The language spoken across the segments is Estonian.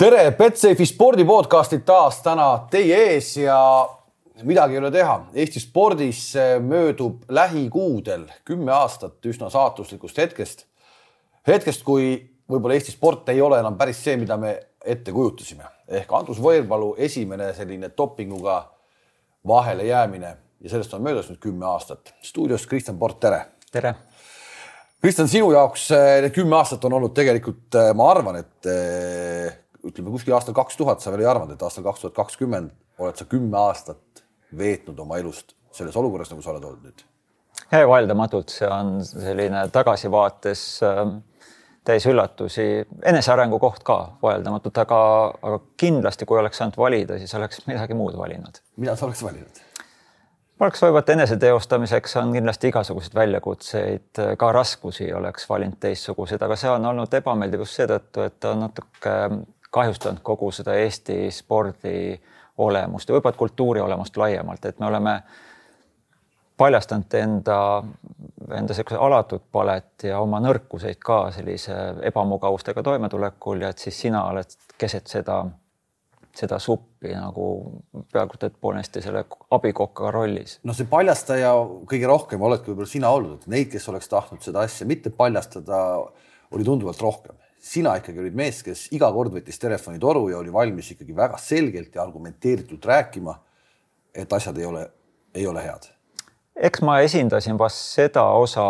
tere, Betsafe'i spordipodcastid taas täna teie ees ja midagi ei ole teha. Eesti spordis möödub lähikuudel kümme aastat üsna saatuslikust hetkest. hetkest, kui võib-olla Eesti sport ei ole enam päris see, mida me ette kujutasime. ehk Andrus Võirpalu esimene selline dopinguga vahele jäämine ja sellest on möödas nüüd kümme aastat. stuudios Kristjan Port, tere. tere. Kristjan, sinu jaoks need kümme aastat on olnud tegelikult, ma arvan, et ütleme kuskil aastal kaks tuhat sa veel ei arvanud, et aastal kaks tuhat kakskümmend oled sa kümme aastat veetnud oma elust selles olukorras, nagu sa oled olnud nüüd? vaieldamatult, see on selline tagasivaates äh, täis üllatusi, enesearengu koht ka vaieldamatult, aga, aga kindlasti, kui oleks saanud valida, siis oleks midagi muud valinud. mida sa oleks valinud? ma oleks võib-olla eneseteostamiseks on kindlasti igasuguseid väljakutseid, ka raskusi oleks valinud teistsuguseid, aga see on olnud ebameeldiv just seetõttu, et on natuke kahjustanud kogu seda Eesti spordi olemust ja võib-olla kultuuri olemust laiemalt, et me oleme paljastanud enda, enda sellise alatut palet ja oma nõrkuseid ka sellise ebamugavustega toimetulekul ja et siis sina oled keset seda, seda suppi nagu peaaegu et poolesti selle abikoka rollis. no see paljastaja kõige rohkem oledki võib-olla sina olnud, et neid, kes oleks tahtnud seda asja mitte paljastada, oli tunduvalt rohkem sina ikkagi olid mees, kes iga kord võttis telefoni toru ja oli valmis ikkagi väga selgelt ja argumenteeritult rääkima, et asjad ei ole, ei ole head. eks ma esindasin vast seda osa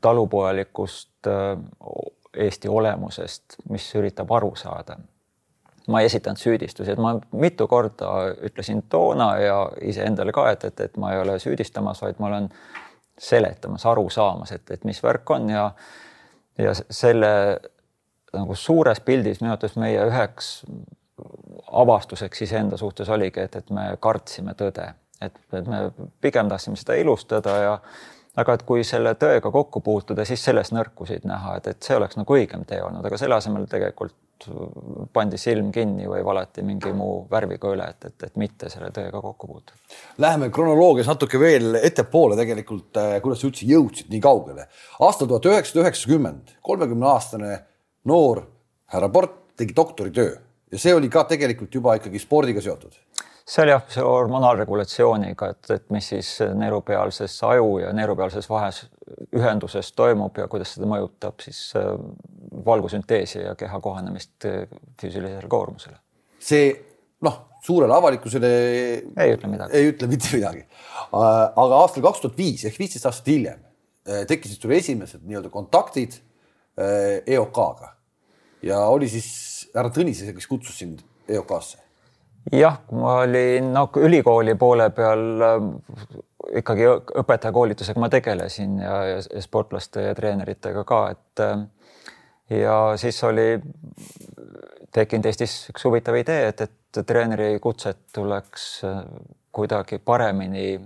talupojalikust äh, Eesti olemusest, mis üritab aru saada. ma ei esitanud süüdistusi, et ma mitu korda ütlesin toona ja iseendale ka, et, et, et ma ei ole süüdistamas, vaid ma olen seletamas, aru saamas, et, et mis värk on ja ja selle nagu suures pildis minu arvates meie üheks avastuseks iseenda suhtes oligi, et, et me kartsime tõde, et, et me pigem tahtsime seda ilustada ja aga et kui selle tõega kokku puutuda, siis selles nõrkusid näha, et, et see oleks nagu õigem tee olnud, aga selle asemel tegelikult pandi silm kinni või valati mingi muu värviga üle, et, et, et mitte selle tõega kokku puutuda. Läheme kronoloogias natuke veel ettepoole tegelikult, kuidas sa üldse jõudsid nii kaugele. aastal tuhat üheksasada üheksakümmend, kolmekümne aastane noor härra Port tegi doktoritöö ja see oli ka tegelikult juba ikkagi spordiga seotud. see oli jah, see hormonaalregulatsiooniga, et, et mis siis neerupealses aju ja neerupealses vahes ühenduses toimub ja kuidas seda mõjutab siis äh, valgusünteesi ja keha kohanemist äh, füüsilisele koormusele. see noh, suurele avalikkusele ei ütle midagi, ei ütle mitte midagi. aga aastal kaks tuhat viis ehk viisteist aastat hiljem äh, tekkisid sul esimesed nii-öelda kontaktid EOK-ga ja oli siis härra Tõnise, kes kutsus sind EOK-sse? jah, ma olin no ülikooli poole peal äh, ikkagi õpetajakoolitusega ma tegelesin ja, ja, ja sportlaste ja treeneritega ka, et äh, ja siis oli tekkinud Eestis üks huvitav idee, et, et treeneri kutset tuleks äh, kuidagi paremini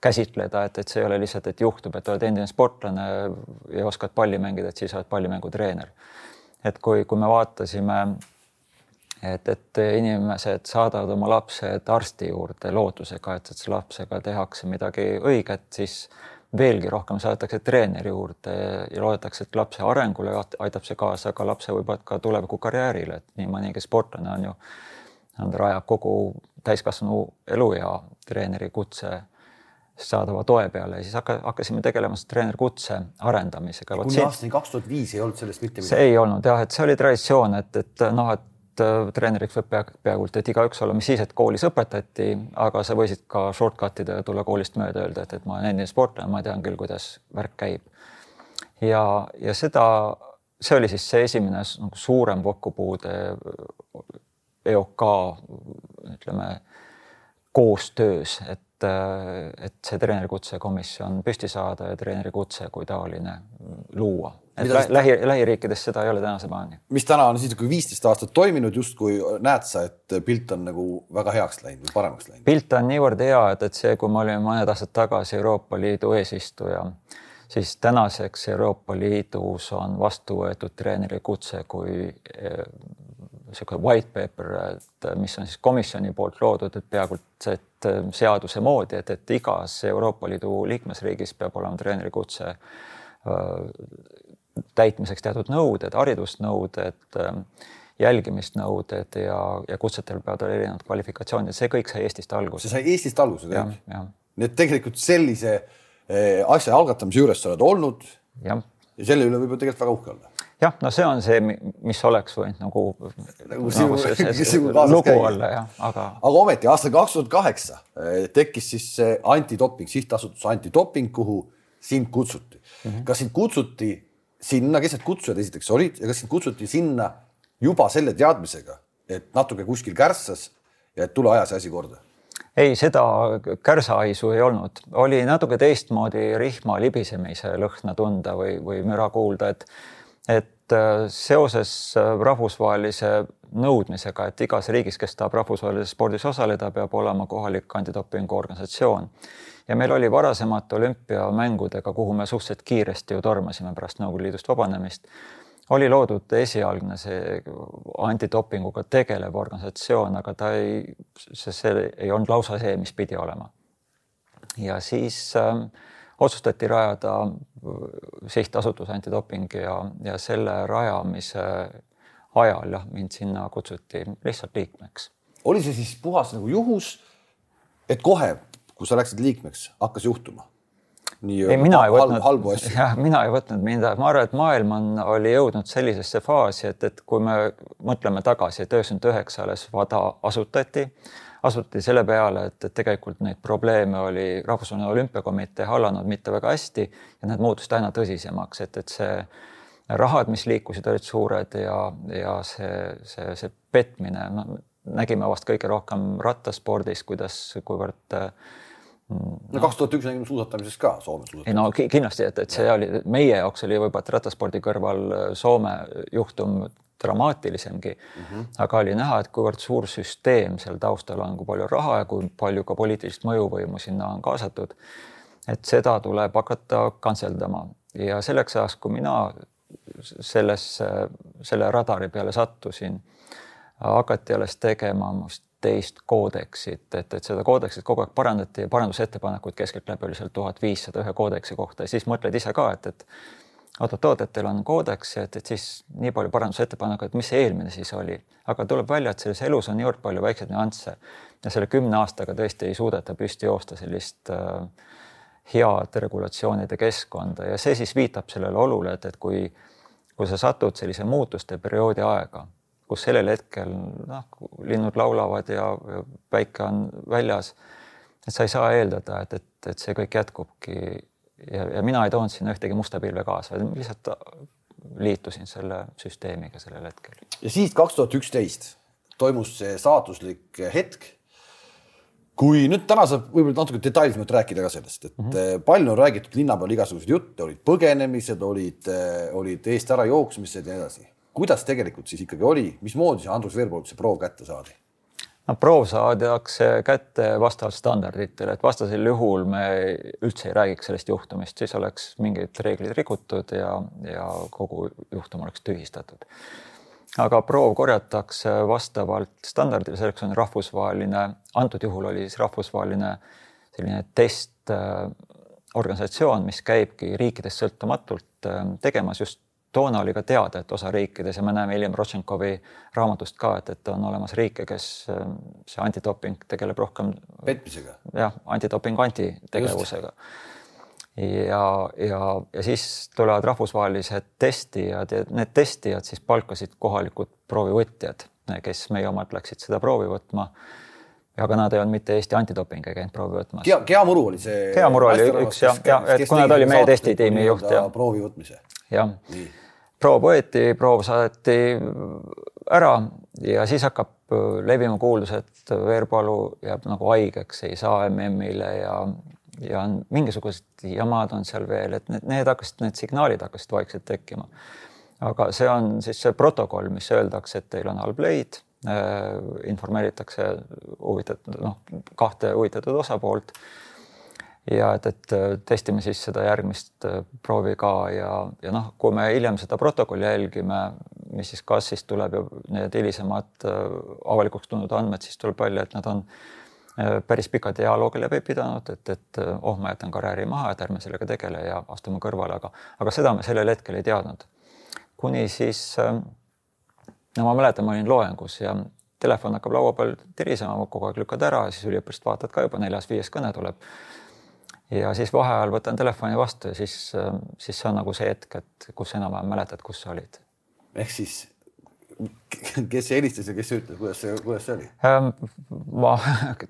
käsitleda, et, et see ei ole lihtsalt, et juhtub, et oled endine sportlane ja oskad palli mängida, et siis oled pallimängutreener. et kui, kui me vaatasime, et, et inimesed saadavad oma lapsed arsti juurde lootusega, et, et lapsega tehakse midagi õiget, siis veelgi rohkem saadetakse treeneri juurde ja loodetakse, et lapse arengule aitab see kaasa ka lapse võib-olla ka tulevikukarjäärile, et nii mõnigi sportlane on ju, rajab kogu täiskasvanu eluea treeneri kutse saadava toe peale ja siis hakka, hakkasime tegelema treenerkutse arendamisega. kuni aastani kaks tuhat viis ei olnud sellest mitte midagi? see ei olnud jah, et see oli traditsioon, et, et noh, et äh, treeneriks võib pea, peaaegu et igaüks olla, mis siis, et koolis õpetati, aga sa võisid ka shortcut ida ja tulla koolist mööda, öelda, et, et ma olen endine sportlane, ma tean küll, kuidas värk käib. ja, ja seda, see oli siis see esimene nagu suurem kokkupuude EOK ütleme koostöös, et et, et see treenerikutsekomisjon püsti saada ja treenerikutse kui taoline luua. et Mida lähi, lähiriikides seda ei ole tänase päevani. mis täna on siis kui viisteist aastat toiminud, justkui näed sa, et pilt on nagu väga heaks läinud või paremaks läinud? pilt on niivõrd hea, et, et see, kui me olime mõned aastad tagasi Euroopa Liidu eesistuja, siis tänaseks Euroopa Liidus on vastu võetud treenerikutse kui niisugune white paper, et mis on siis komisjoni poolt loodud, et peaaegu et seaduse moodi, et, et igas Euroopa Liidu liikmesriigis peab olema treenerikutse täitmiseks teatud nõuded, haridusnõuded, jälgimisnõuded ja, ja kutsetel peavad olema erinevad kvalifikatsioonid, see kõik sai Eestist alguse. see sai Eestist alguse nii et tegelikult sellise asja algatamise juures sa oled olnud. ja selle üle võib ju tegelikult väga uhke olla jah, no see on see, mis oleks võinud nagu, nagu sinu, nagu see, see, see lugu käia. olla jah, aga. aga ometi aastal kaks tuhat kaheksa eh, tekkis siis see antidoping, sihtasutus Antidoping, kuhu sind kutsuti mm. -hmm. kas sind kutsuti sinna, kes need kutsujad esiteks olid ja kas sind kutsuti sinna juba selle teadmisega, et natuke kuskil kärssas ja et tule aja see asi korda? ei, seda kärsahaisu ei olnud, oli natuke teistmoodi rihma libisemise lõhna tunda või, või müra kuulda, et et äh, seoses äh, rahvusvahelise nõudmisega, et igas riigis, kes tahab rahvusvahelises spordis osaleda, peab olema kohalik antidopingu organisatsioon. ja meil oli varasemate olümpiamängudega, kuhu me suhteliselt kiiresti ju tormasime pärast Nõukogude Liidust vabanemist, oli loodud esialgne see antidopinguga tegelev organisatsioon, aga ta ei, see, see ei olnud lausa see, mis pidi olema. ja siis äh, otsustati rajada äh, sihtasutus antidoping ja, ja selle rajamise ajal jah, mind sinna kutsuti lihtsalt liikmeks. oli see siis puhas nagu juhus, et kohe, kui sa läksid liikmeks, hakkas juhtuma? ei, mina ei võtnud, halbu asju. jah, mina ei võtnud midagi, ma arvan, et maailm on, oli jõudnud sellisesse faasi, et, et kui me mõtleme tagasi, et üheksakümmend üheksa alles WADA asutati asuti selle peale, et, et tegelikult neid probleeme oli Rahvusvaheline Olümpiakomitee hallanud mitte väga hästi ja need muutusid aina tõsisemaks, et, et see rahad, mis liikusid, olid suured ja, ja see, see, see petmine, no nägime vast kõige rohkem rattaspordis, kuidas, kuivõrd no kaks tuhat üks nägime suusatamises ka Soome suusatamises. ei no kindlasti, et, et see oli meie jaoks oli võib-olla rattaspordi kõrval Soome juhtum dramaatilisemgi mm. -hmm. aga oli näha, et kuivõrd suur süsteem seal taustal on, kui palju raha ja kui palju ka poliitilist mõjuvõimu sinna on kaasatud. et seda tuleb hakata kantseldama ja selleks ajaks, kui mina sellesse, selle radari peale sattusin, hakati alles tegema must teist koodeksit, et, et seda koodeksit kogu aeg parandati ja parandusettepanekuid keskeltläbi oli seal tuhat viissada ühe koodeksi kohta ja siis mõtled ise ka, et, et teil on koodeks, et, et siis nii palju parandusettepanekuid, mis see eelmine siis oli, aga tuleb välja, et selles elus on niivõrd palju väikseid nüansse. Ja selle kümne aastaga tõesti ei suudeta püsti joosta sellist äh, head regulatsioonide keskkonda. Ja see siis viitab sellele olule, et, et kui, kui sa satud sellise muutuste perioodi aega, kus sellel hetkel noh, linnud laulavad ja, ja päike on väljas, et sa ei saa eeldada, et, et, et see kõik jätkubki ja, ja mina ei toonud sinna ühtegi musta pilve kaasa, lihtsalt liitusin selle süsteemiga sellel hetkel. ja siis kaks tuhat üksteist toimus see saatuslik hetk. kui nüüd täna saab võib-olla natuke detailsemalt rääkida ka sellest, et mm -hmm. palju on räägitud linna peal igasuguseid jutte, olid põgenemised, olid, olid eest ära jooksmised ja nii edasi. kuidas tegelikult siis ikkagi oli, mismoodi see Andrus Veerpalu see proov kätte saadi? Proov saadakse kätte vastavalt standarditele, et vastasel juhul me üldse ei räägiks sellest juhtumist, siis oleks mingeid reegleid rikutud ja, ja kogu juhtum oleks tühistatud. aga proov korjatakse vastavalt standardile, selleks on rahvusvaheline, antud juhul oli siis rahvusvaheline selline testorganisatsioon, mis käibki riikidest sõltumatult äh, tegemas just toona oli ka teada, et osa riikides ja me näeme hiljem Rodtšenkovi raamatust ka, et, et on olemas riike, kes ähm, see antidoping tegeleb rohkem. petmisega. jah, antidopingu antitegevusega. ja, ja, ja siis tulevad rahvusvahelised testijad ja need testijad siis palkasid kohalikud proovivõtjad, kes meie omad läksid seda proovi võtma aga nad ei olnud mitte Eesti antidoping ei käinud proovi võtmas. Gea, Gea Muru oli see. Gea Muru oli üks jah, ja et kuna ta oli meie testitiimi juht ja. proovi võtmise. jah proov võeti, proov saadeti ära ja siis hakkab äh, levima kuuldus, et Veerpalu jääb nagu haigeks, ei saa MM-ile ja, ja mingisugused jamad on seal veel, et need, need hakkasid, need signaalid hakkasid vaikselt tekkima. aga see on siis see protokoll, mis öeldakse, et teil on halb leid äh,, informeeritakse huvitatud, noh, kahte huvitatud osapoolt ja et, et äh, testime siis seda järgmist äh, proovi ka ja, ja noh, kui me hiljem seda protokolli jälgime, mis siis kas siis tuleb ju need hilisemad äh, avalikuks tulnud andmed, siis tuleb välja, et nad on päris pika dialoogi läbi pidanud, et, et oh, ma jätan karjääri maha, et ärme sellega tegele ja astume kõrvale, aga, aga seda me sellel hetkel ei teadnud. kuni siis, no ma mäletan, ma olin loengus ja telefon hakkab laua peal tirisema, kogu aeg lükkad ära, siis üliõpilased vaatavad ka juba neljas-viies kõne tuleb. Ja siis vaheajal võtan telefoni vastu ja siis, siis see on nagu see hetk, et kus enam-vähem mäletad, kus sa olid. ehk siis kes helistas ja kes ütles, kuidas see, kuidas see oli? Ähm, ma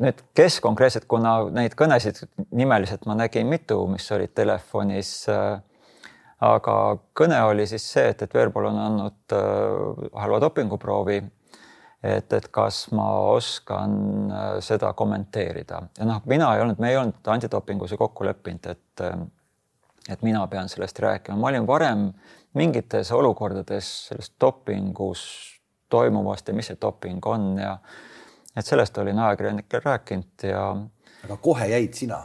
nüüd, kes konkreetselt, kuna neid kõnesid nimeliselt ma nägin mitu, mis olid telefonis. Äh, aga kõne oli siis see, et, et Veerpalu on andnud äh, halva dopinguproovi. Et, et kas ma oskan äh, seda kommenteerida ja noh, mina ei olnud, me ei olnud antidopingus ju kokku leppinud, et et mina pean sellest rääkima, ma olin varem mingites olukordades sellest dopingus toimuvast ja mis see doping on ja et sellest olin ajakirjanikel rääkinud ja. aga kohe jäid sina?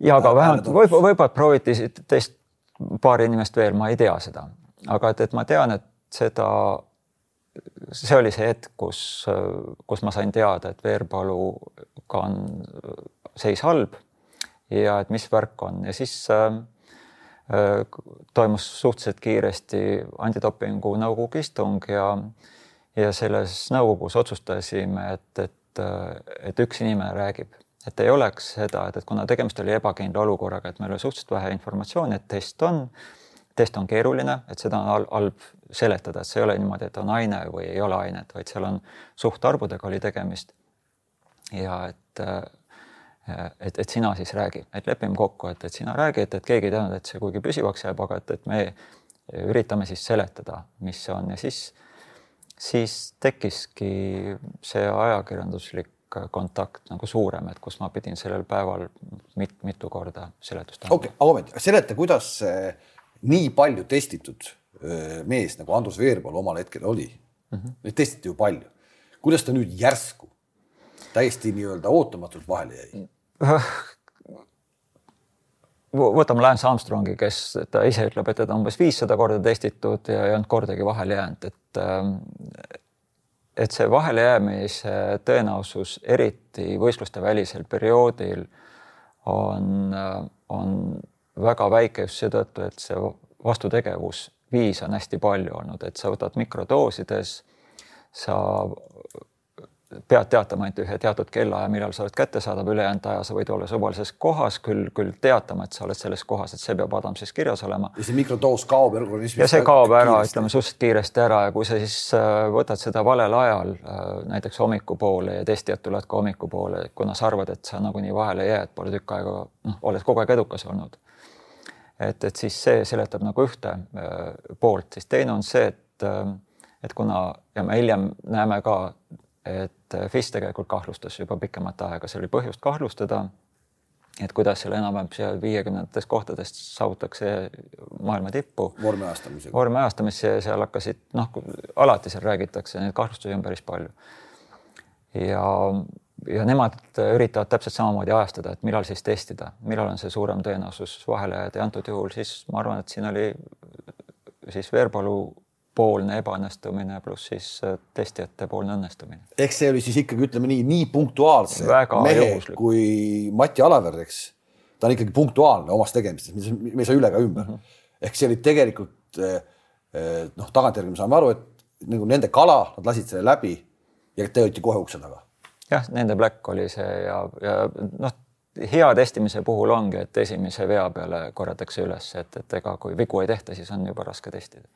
ja aga vähemalt võib, võib-olla prooviti teist paari inimest veel, ma ei tea seda, aga et, et ma tean, et seda, see oli see hetk, kus, kus ma sain teada, et Veerpaluga on seis halb ja et mis värk on. Ja siis äh, toimus suhteliselt kiiresti antidopingu nõukogu istung ja, ja selles nõukogus otsustasime, et, et, et üks inimene räägib, et ei oleks seda, et, et kuna tegemist oli ebakindla olukorraga, et meil oli suhteliselt vähe informatsiooni, et test on, test on keeruline, et seda on halb seletada, et see ei ole niimoodi, et on aine või ei ole ainet, vaid seal on suhtarvudega oli tegemist. ja et et, et sina siis räägi, et lepime kokku, et, et sina räägi, et, et keegi ei teadnud, et see kuigi püsivaks jääb, aga et, et me üritame siis seletada, mis see on ja siis, siis tekkiski see ajakirjanduslik kontakt nagu suurem, et kus ma pidin sellel päeval mit, mitu korda seletust andma. okei okay,, aga ometi seleta, kuidas nii palju testitud mees nagu Andrus Veerpalu omal hetkel oli mm. -hmm. Neid testiti ju palju. kuidas ta nüüd järsku täiesti nii-öelda ootamatult vahele jäi? võtame Lance Armstrongi, kes ta ise ütleb, et teda umbes viissada korda testitud ja ei olnud kordagi vahele jäänud, et ähm, et see vahelejäämise tõenäosus, eriti võistluste välisel perioodil on, on väga väike just seetõttu, et see vastutegevus viis on hästi palju olnud, et sa võtad mikrodoosides, sa pead teatama ainult ühe teatud kellaaja, millal sa oled kättesaadav, ülejäänud aja sa võid olla suvalises kohas, küll, küll teatama, et sa oled selles kohas, et see peab Adamsis kirjas olema. ja see mikrodoos kaob organismist. ja see kaob ära, ütleme suhteliselt kiiresti ära ja kui sa siis äh, võtad seda valel ajal, äh, näiteks hommikupoole ja testijad tulevad ka hommikupoole, kuna sa arvad, et sa nagunii vahele jääd, pole tükk aega, noh, oled kogu aeg edukas olnud. Et, et siis see seletab nagu ühte äh, poolt, siis teine on see, et et kuna ja me hiljem näeme ka et FIS tegelikult kahtlustas juba pikemat aega, see oli põhjust kahtlustada. et kuidas seal enam-vähem seal viiekümnendatest kohtadest saavutatakse maailma tippu. vormi ajastamisega. vormi ajastamisse ja seal hakkasid noh, alati seal räägitakse, neid kahtlustusi on päris palju. ja, ja nemad üritavad täpselt samamoodi ajastada, et millal siis testida, millal on see suurem tõenäosus vahele jääda ja antud juhul siis ma arvan, et siin oli siis Veerpalu poolne ebaõnnestumine pluss siis äh, testijate poolne õnnestumine. eks see oli siis ikkagi ütleme nii, nii punktuaalse Väga mehe juhuslik. kui Mati Alaver, eks. ta on ikkagi punktuaalne omas tegemistes, me ei saa üle ega ümber mm. -hmm. ehk see oli tegelikult noh, tagantjärgi me saame aru, et nagu nende kala, nad lasid selle läbi ja te olite kohe ukse taga. Jah, nende black oli see ja, ja noh, hea testimise puhul ongi, et esimese vea peale korjatakse üles, et, et ega kui vigu ei tehta, siis on juba raske testida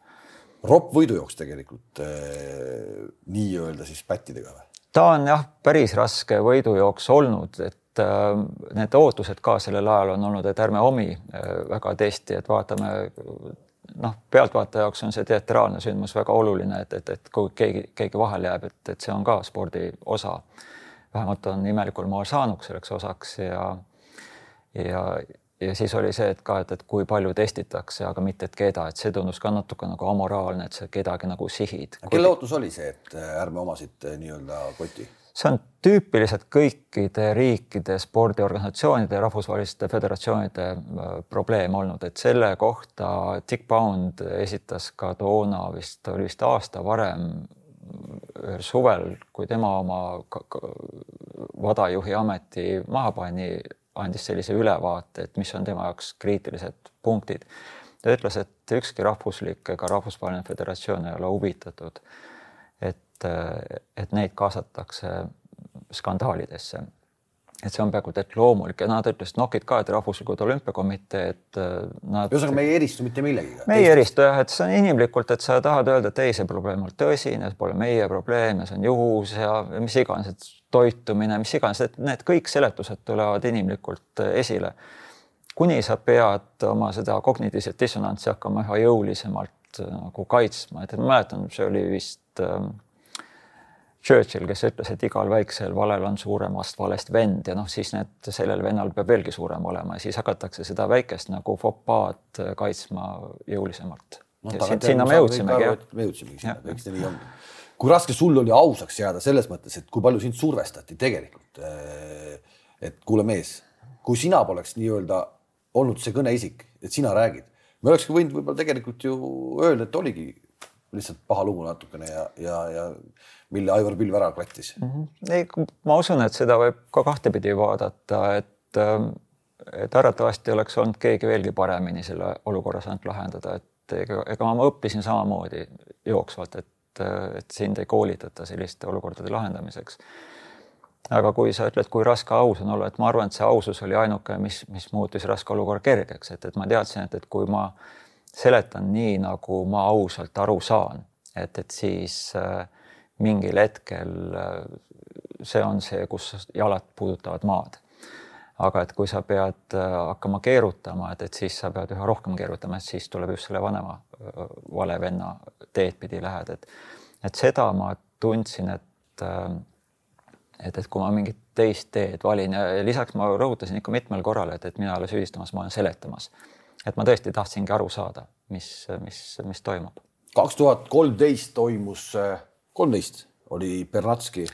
ropp võidujooks tegelikult äh, nii-öelda siis pättidega või? ta on jah, päris raske võidujooks olnud, et äh, need ootused ka sellel ajal on olnud, et ärme omi äh, väga testi, et vaatame noh, pealtvaataja jaoks on see teatraalne sündmus väga oluline, et, et, et kui keegi, keegi vahele jääb, et, et see on ka spordi osa. Vähemalt on imelikul moel saanud selleks osaks ja ja, ja siis oli see, et ka, et, et kui palju testitakse, aga mitte, et keda, et see tundus ka natuke nagu amoraalne, et sa kedagi nagu sihid. kelle ootus oli see, et äh, ärme omasid äh, nii-öelda koti? see on tüüpiliselt kõikide riikide spordiorganisatsioonide ja rahvusvaheliste föderatsioonide äh, probleem olnud, et selle kohta Dick Pound esitas ka toona vist, oli vist aasta varem suvel, kui tema oma vadajuhi ameti maha pani, andis sellise ülevaate, et mis on tema jaoks kriitilised punktid. ta ütles, et ükski rahvuslik ega rahvusvaheline föderatsioon ei ole huvitatud, et, et neid kaasatakse skandaalidesse et see on peaaegu et loomulik ja nad ütlesid nokid ka, et rahvuslikud olümpiakomitee, et äh, nad. ühesõnaga, me ei eristu mitte millegi. me ei eristu jah, et see on inimlikult, et sa tahad öelda, et ei, see probleem on tõsine, see pole meie probleem ja see on juhus ja mis iganes, et toitumine, mis iganes, et need kõik seletused tulevad inimlikult äh, esile. kuni sa pead oma seda kognitiivset dissonantsi hakkama üha jõulisemalt äh, nagu kaitsma, et ma mäletan, see oli vist äh, Churchill, kes ütles, et igal väiksel valel on suuremast valest vend ja noh, siis need, sellel vennal peab veelgi suurem olema ja siis hakatakse seda väikest nagu fopaad kaitsma jõulisemalt no,. sinna me jõudsimegi. me jõudsimegi sinna, eks see nii on. kui raske sul oli ausaks jääda selles mõttes, et kui palju sind survestati tegelikult? Eh, et kuule, mees, kui sina poleks nii-öelda olnud see kõneisik, et sina räägid, me olekski võinud võib-olla tegelikult ju öelda, et oligi lihtsalt paha lugu natukene ja, ja, ja mille Aivar Pilv ära klattis mm. -hmm. ei, ma usun, et seda võib ka kahtepidi vaadata, et, ähm, et arvatavasti oleks olnud keegi veelgi paremini selle olukorra saanud lahendada, et ega, ega ma õppisin samamoodi jooksvalt, et, et sind ei koolitata selliste olukordade lahendamiseks. aga kui sa ütled, kui raske aus on olla, et ma arvan, et see ausus oli ainuke, mis, mis muutis raske olukorra kergeks, et, et ma teadsin, et, et kui ma seletan nii, nagu ma ausalt aru saan, et, et siis äh, mingil hetkel äh, see on see, kus jalad puudutavad maad. aga et kui sa pead äh, hakkama keerutama, et, et siis sa pead üha rohkem keerutama, et siis tuleb just selle vanema vale venna teed pidi lähed, et et seda ma tundsin, et et, et kui ma mingit teist teed valin ja lisaks ma rõhutasin ikka mitmel korral, et, et mina ei ole süüdistamas, ma olen seletamas. Et ma tõesti tahtsingi aru saada, mis, mis, mis toimub. kaks tuhat kolmteist toimus kolmteist oli Bernatski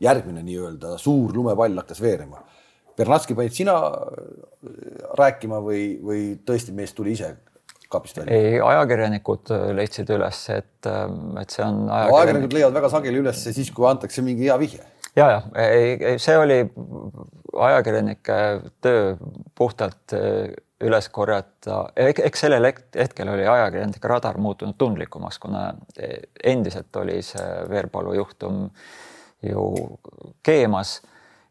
järgmine nii-öelda suur lumepall hakkas veerema. Bernatski panid sina äh, rääkima või, või tõesti mees tuli ise kapist välja? ei, ajakirjanikud äh, leidsid üles, et, äh, et see on ajakirjanikud. ajakirjanikud leiavad väga sageli üles siis, kui antakse mingi hea vihje. Ja, ja ei, see oli ajakirjanike töö puhtalt üles korjata, eks sellel hetkel oli ajakirjanike radar muutunud tundlikumaks, kuna endiselt oli see Veerpalu juhtum ju keemas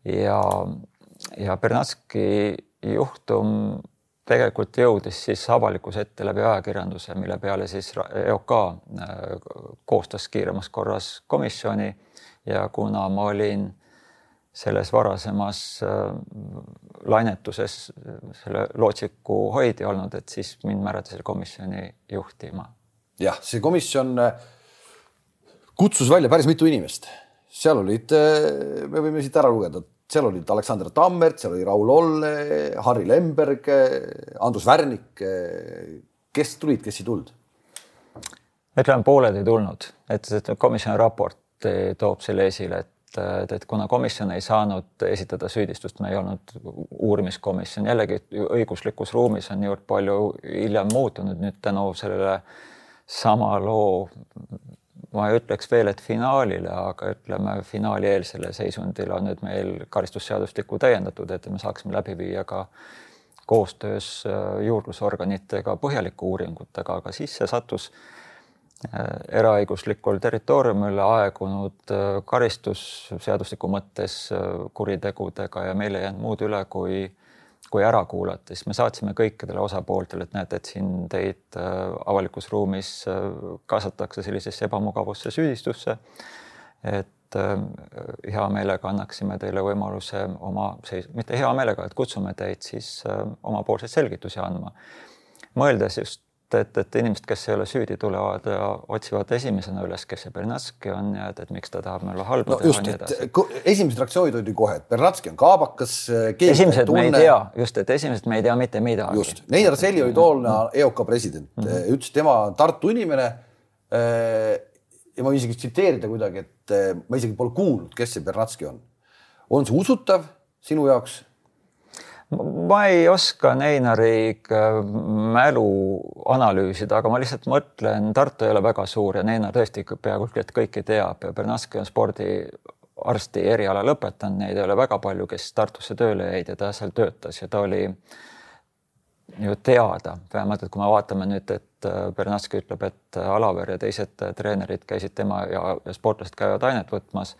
ja, ja Bernatski juhtum tegelikult jõudis siis avalikkuse ette läbi ajakirjanduse, mille peale siis EOK äh, koostas kiiremas korras komisjoni ja kuna ma olin selles varasemas äh, lainetuses selle lootsiku hoidja olnud, et siis mind määrati selle komisjoni juhtima. jah, see komisjon äh, kutsus välja päris mitu inimest, seal olid, äh, me võime siit ära lugeda, seal olid Aleksander Tammert, seal oli Raul Olle, Harri Lemberg, Andrus Värnik. kes tulid, kes ei tulnud? ütleme, pooled ei tulnud, et komisjoni raport toob selle esile, et et, et kuna komisjon ei saanud esitada süüdistust, me ei olnud uurimiskomisjon, jällegi õiguslikus ruumis on niivõrd palju hiljem muutunud nüüd tänu sellele sama loo, ma ei ütleks veel, et finaalile, aga ütleme finaalieelsele seisundile on nüüd meil karistusseadustikku täiendatud, et me saaksime läbi viia ka koostöös juurdlusorganitega põhjaliku uuringutega, aga siis see sattus Äh, eraõiguslikul territooriumil aegunud äh, karistusseadustiku mõttes äh, kuritegudega ja meil ei jäänud muud üle, kui, kui ära kuulata, siis me saatsime kõikidele osapooltele, et näete, et siin teid avalikus ruumis kaasatakse sellisesse ebamugavusse süüdistusse. et hea meelega annaksime teile võimaluse oma seis, mitte hea meelega, et kutsume teid siis omapoolseid selgitusi andma. mõeldes just et, et inimesed, kes ei ole süüdi, tulevad ja otsivad esimesena üles, kes see Bernatski on ja et, et miks ta tahab meile halba no, teha ja nii edasi. esimesed reaktsioonid olid ju kohe, et Bernatski on kaabakas. esimesed tunne... me ei tea, just, et esimesed me ei tea mitte midagi. just, Neinar Selli oli toona EOK president mm, -hmm. ütles, tema on Tartu inimene. Äh, ja ma võin isegi tsiteerida kuidagi, et äh, ma isegi pole kuulnud, kes see Bernatski on. on see usutav sinu jaoks? Ma ei oska Neinari mälu analüüsida, aga ma lihtsalt mõtlen, Tartu ei ole väga suur ja Neinar tõesti peaaegu et kõiki teab ja Bernatski on spordi arsti eriala lõpetanud, neid ei ole väga palju, kes Tartusse tööle jäid ja ta seal töötas ja ta oli ju teada, vähemalt et kui me vaatame nüüd, et äh, Bernatski ütleb, et Alaver ja teised treenerid käisid tema ja, ja sportlased käivad ainet võtmas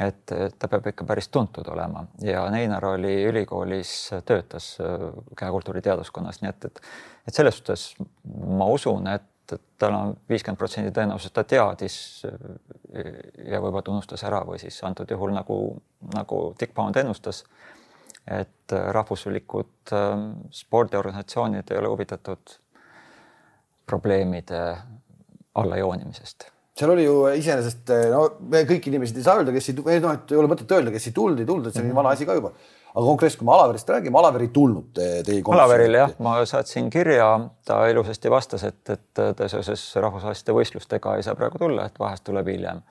et ta peab ikka päris tuntud olema. Ja Neinar oli ülikoolis, töötas äh, kehakultuuri teaduskonnas, nii et, et, et selles suhtes ma usun, et, tal on viiskümmend protsenti tõenäosus, ta teadis äh, ja võib-olla ta unustas ära või siis antud juhul nagu, nagu Dick Pound ennustas, et rahvuslikud ähm, spordiorganisatsioonid ei ole huvitatud probleemide allajoonimisest seal oli ju iseenesest, no me kõiki inimesed ei saa öelda, kes ei, noh, et ei ole mõtet öelda, kes ei tulnud, ei tulnud, et see on nii vana asi ka juba. aga konkreetselt, kui me Alaverist räägime, Alaver ei tulnud teie komisjoni. Alaveril jah, ma saatsin kirja, ta ilusasti vastas, et, et ta seoses rahvusvaheliste võistlustega ei saa praegu tulla, et vahest tuleb hiljem.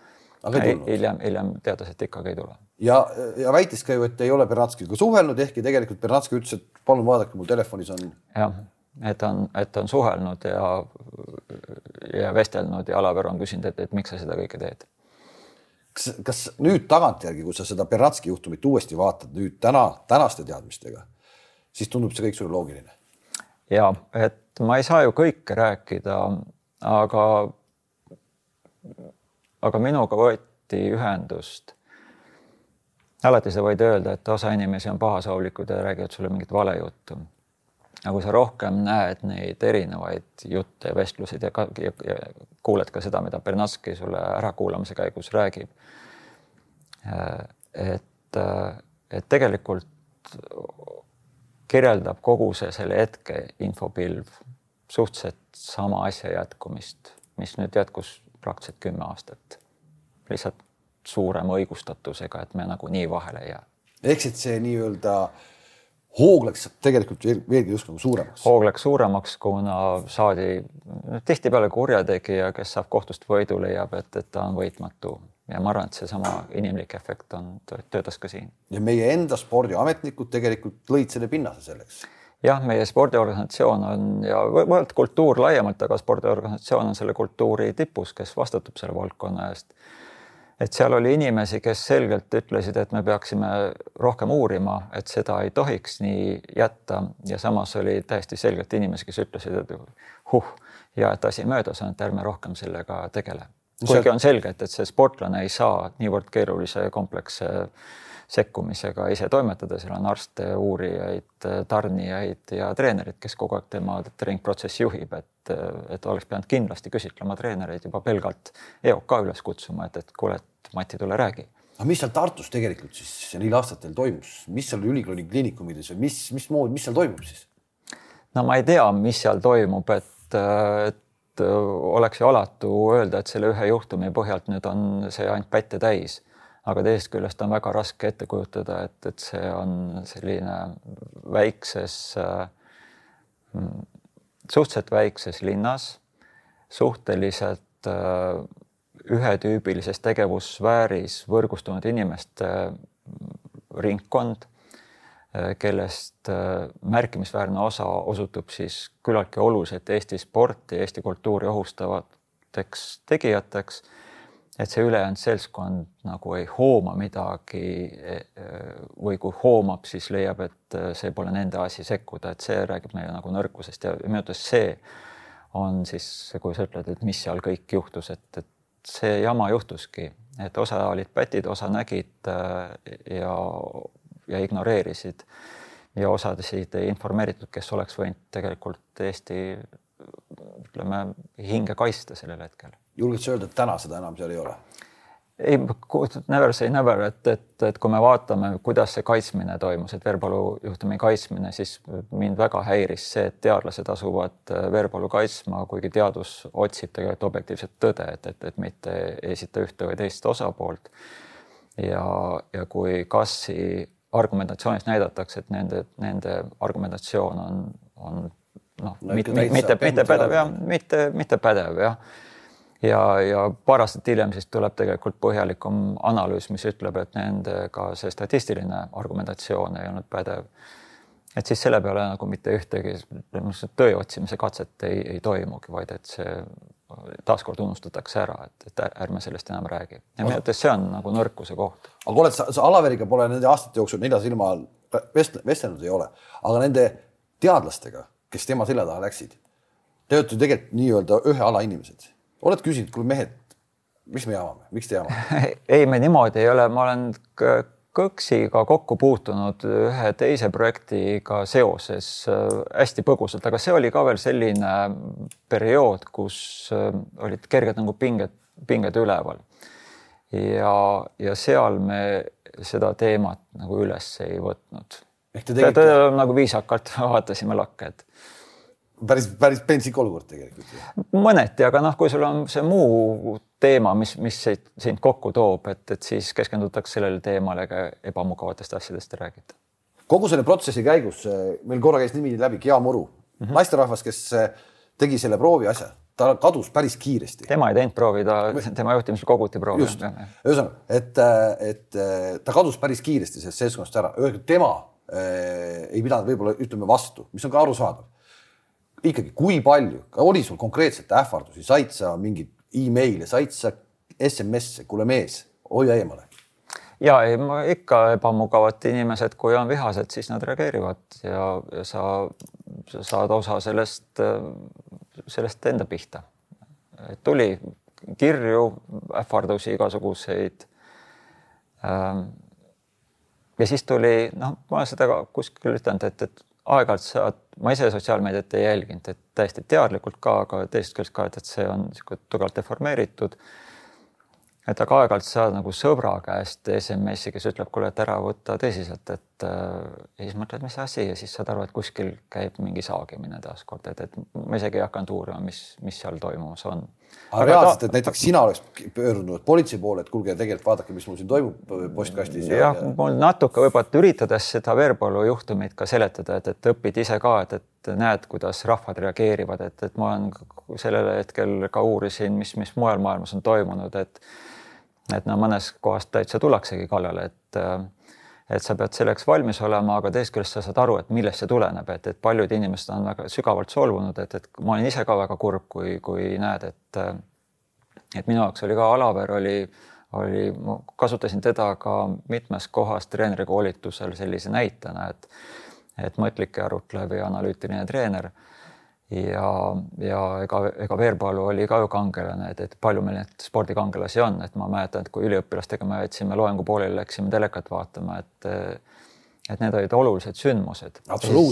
hiljem, hiljem teatas, et ikkagi ei tule. ja, ja väitis ka ju, et ei ole Bernatskiga suhelnud, ehkki tegelikult Bernatski ütles, et palun vaadake, mul telefonis on. jah et on, et on suhelnud ja, ja vestelnud ja Alaver on küsinud, et, et miks sa seda kõike teed. kas, kas nüüd tagantjärgi, kui sa seda Beratski juhtumit uuesti vaatad nüüd täna, tänaste teadmistega, siis tundub see kõik sulle loogiline? ja et ma ei saa ju kõike rääkida, aga, aga minuga võeti ühendust alati sa võid öelda, et osa inimesi on pahasoovikud ja räägivad sulle mingit valejuttu aga kui sa rohkem näed neid erinevaid jutte ja vestlusid ja, ka, ja, ja kuuled ka seda, mida Bernatski sulle ärakuulamise käigus räägib. Äh, et, äh, et tegelikult kirjeldab kogu see selle hetke infopilv suhteliselt sama asja jätkumist, mis nüüd jätkus praktiliselt kümme aastat. lihtsalt suurema õigustatusega, et me nagunii vahele ei jää. ehk siis see nii-öelda äh, hoog läks tegelikult veelgi just nagu suuremaks. hoog läks suuremaks, kuna saadi tihtipeale kurjategija, kes saab kohtust võidu, leiab, et, et ta on võitmatu ja ma arvan, et seesama inimlik efekt on, töötas ka siin. ja meie enda spordiametnikud tegelikult lõid selle pinnase selleks. jah, meie spordiorganisatsioon on ja võib-olla kultuur laiemalt, aga spordiorganisatsioon on selle kultuuri tipus, kes vastutab selle valdkonna eest et seal oli inimesi, kes selgelt ütlesid, et me peaksime rohkem uurima, et seda ei tohiks nii jätta ja samas oli täiesti selgelt inimesi, kes ütlesid, et huh, ja et asi möödas on, et ärme rohkem sellega tegele. kuigi on selge, et, et see sportlane ei saa niivõrd keerulise kompleksse sekkumisega ise toimetada, seal on arste, uurijaid, tarnijaid ja treenerid, kes kogu aeg tema treeningprotsessi juhib, et, et oleks pidanud kindlasti küsitlema treenereid juba pelgalt EOK üles kutsuma, et, et kuule, et Mati, tule räägi. Aga mis seal Tartus tegelikult siis neil aastatel toimus, mis seal ülikooli kliinikumides või mis, mismoodi, mis seal toimub siis? no ma ei tea, mis seal toimub, et, et oleks ju alatu öelda, et selle ühe juhtumi põhjalt nüüd on see ainult pätte täis aga teisest küljest on väga raske ette kujutada, et, et see on selline väikses, mm, suhteliselt väikses linnas, suhteliselt äh, ühetüübilises tegevussfääris võrgustunud inimeste mm, ringkond, äh, kellest äh, märkimisväärne osa osutub siis küllaltki oluliselt Eesti sporti, Eesti kultuuri ohustavateks tegijateks et see ülejäänud seltskond nagu ei hooma midagi e, e, või kui hoomab, siis leiab, et e, see pole nende asi sekkuda, et see räägib meile nagu nõrkusest. Ja minu arvates see on siis, kui sa ütled, et mis seal kõik juhtus, et, et see jama juhtuski, et osa olid pätid, osa nägid ja, ja ignoreerisid. Ja osasid ei informeeritud, kes oleks võinud tegelikult Eesti ütleme hinge kaitsta sellel hetkel julged sa öelda, et täna seda enam seal ei ole? ei, never say never, et, et, et kui me vaatame, kuidas see kaitsmine toimus, et Verbalu juhtumi kaitsmine, siis mind väga häiris see, et teadlased asuvad äh, Verbalu kaitsma, kuigi teadus otsib tegelikult objektiivset tõde, et, et, et mitte esita ühte või teist osapoolt. ja, ja kui Kassi argumentatsioonis näidatakse, et nende, nende argumentatsioon on, on noh no,, mitte, mitte, mitte pädev jah, mitte, mitte pädev jah ja, ja paar aastat hiljem siis tuleb tegelikult põhjalikum analüüs, mis ütleb, et nendega see statistiline argumentatsioon ei olnud pädev. et siis selle peale nagu mitte ühtegi tõe otsimise katset ei, ei toimugi, vaid et see taaskord unustatakse ära, et, et ärme sellest enam räägi. ja minu arvates see on nagu nõrkuse koht. aga oled sa, sa Alaveriga pole nende aastate jooksul nelja silma all vest-, vestelnud ei ole, aga nende teadlastega, kes tema selja taha läksid, te olete ju tegelikult nii-öelda ühe ala inimesed. Oled küsinud, kuule mehed, miks me jamame, miks te jamate? ei, me niimoodi ei ole, ma olen Kõksiga kokku puutunud ühe teise projektiga seoses äh, hästi põgusalt, aga see oli ka veel selline periood, kus äh, olid kerged nagu pinged, pinged üleval. ja, ja seal me seda teemat nagu üles ei võtnud. ehk te tegite? nagu viisakalt vaatasime lakke, et päris, päris pentsik olukord tegelikult. mõneti, aga noh, kui sul on see muu teema, mis, mis sind kokku toob, et, et siis keskendutakse sellele teemale, ega ebamugavatest asjadest ei räägita. kogu selle protsessi käigus eh, meil korra käis nimi läbi Gea Muru mm -hmm., naisterahvas, kes eh, tegi selle proovi asja, ta kadus päris kiiresti. tema ei teinud proovi, ta, tema juhtimisel koguti proovi. just, ühesõnaga, et, eh, et ta kadus päris kiiresti sellest seltskonnast ära, tema äh, ei pidanud võib-olla ütleme vastu, mis on ka arusaadav ikkagi, kui palju, oli sul konkreetselt ähvardusi, said sa mingeid email'e, said sa SMS-e, kuule mees, hoia eemale? ja ei, ikka ebamugavad inimesed, kui on vihased, siis nad reageerivad ja, ja sa, sa saad osa sellest, sellest enda pihta. tuli kirju, ähvardusi igasuguseid. Ähm, ja siis tuli, noh, ma olen seda kuskil ütelnud, et, et aeg-ajalt saad, ma ise sotsiaalmeediat ei jälginud, et täiesti teadlikult ka, aga teisest küljest ka, et, et see on niisugune tugevalt deformeeritud et aga aeg-ajalt saad nagu sõbra käest SMS-i, kes ütleb, kuule, et ära võta tõsiselt, et ja siis mõtled, mis asi ja siis saad aru, et kuskil käib mingi saagimine taaskord, et, et ma isegi ei hakanud uurima, mis, mis seal toimumas on. Aga reaalselt, et näiteks sina oleks pöördunud politsei poole, et kuulge, tegelikult vaadake, mis mul siin toimub postkastis. jah ja..., mul natuke võib-olla üritades seda Veerpalu juhtumit ka seletada, et, et õpid ise ka, et, et näed, kuidas rahvad reageerivad, et, et ma olen sellel hetkel ka uurisin, mis, mis mujal maailmas on toimunud, et et no mõnes kohas täitsa tullaksegi kallale, et et sa pead selleks valmis olema, aga teisest küljest sa saad aru, et millest see tuleneb, et, et paljud inimesed on väga sügavalt solvunud, et, et ma olin ise ka väga kurb, kui, kui näed, et et minu jaoks oli ka Alaver oli, oli, ma kasutasin teda ka mitmes kohas treenerikoolitusel sellise näitena, et et mõtlik ja arutlev ja analüütiline treener ja, ja ega, ega Veerpalu oli ka ju kangelane, et, et palju meil neid spordikangelasi on, et ma mäletan, et kui üliõpilastega me jätsime loengu pooleli, läksime telekat vaatama, et et need olid olulised sündmused.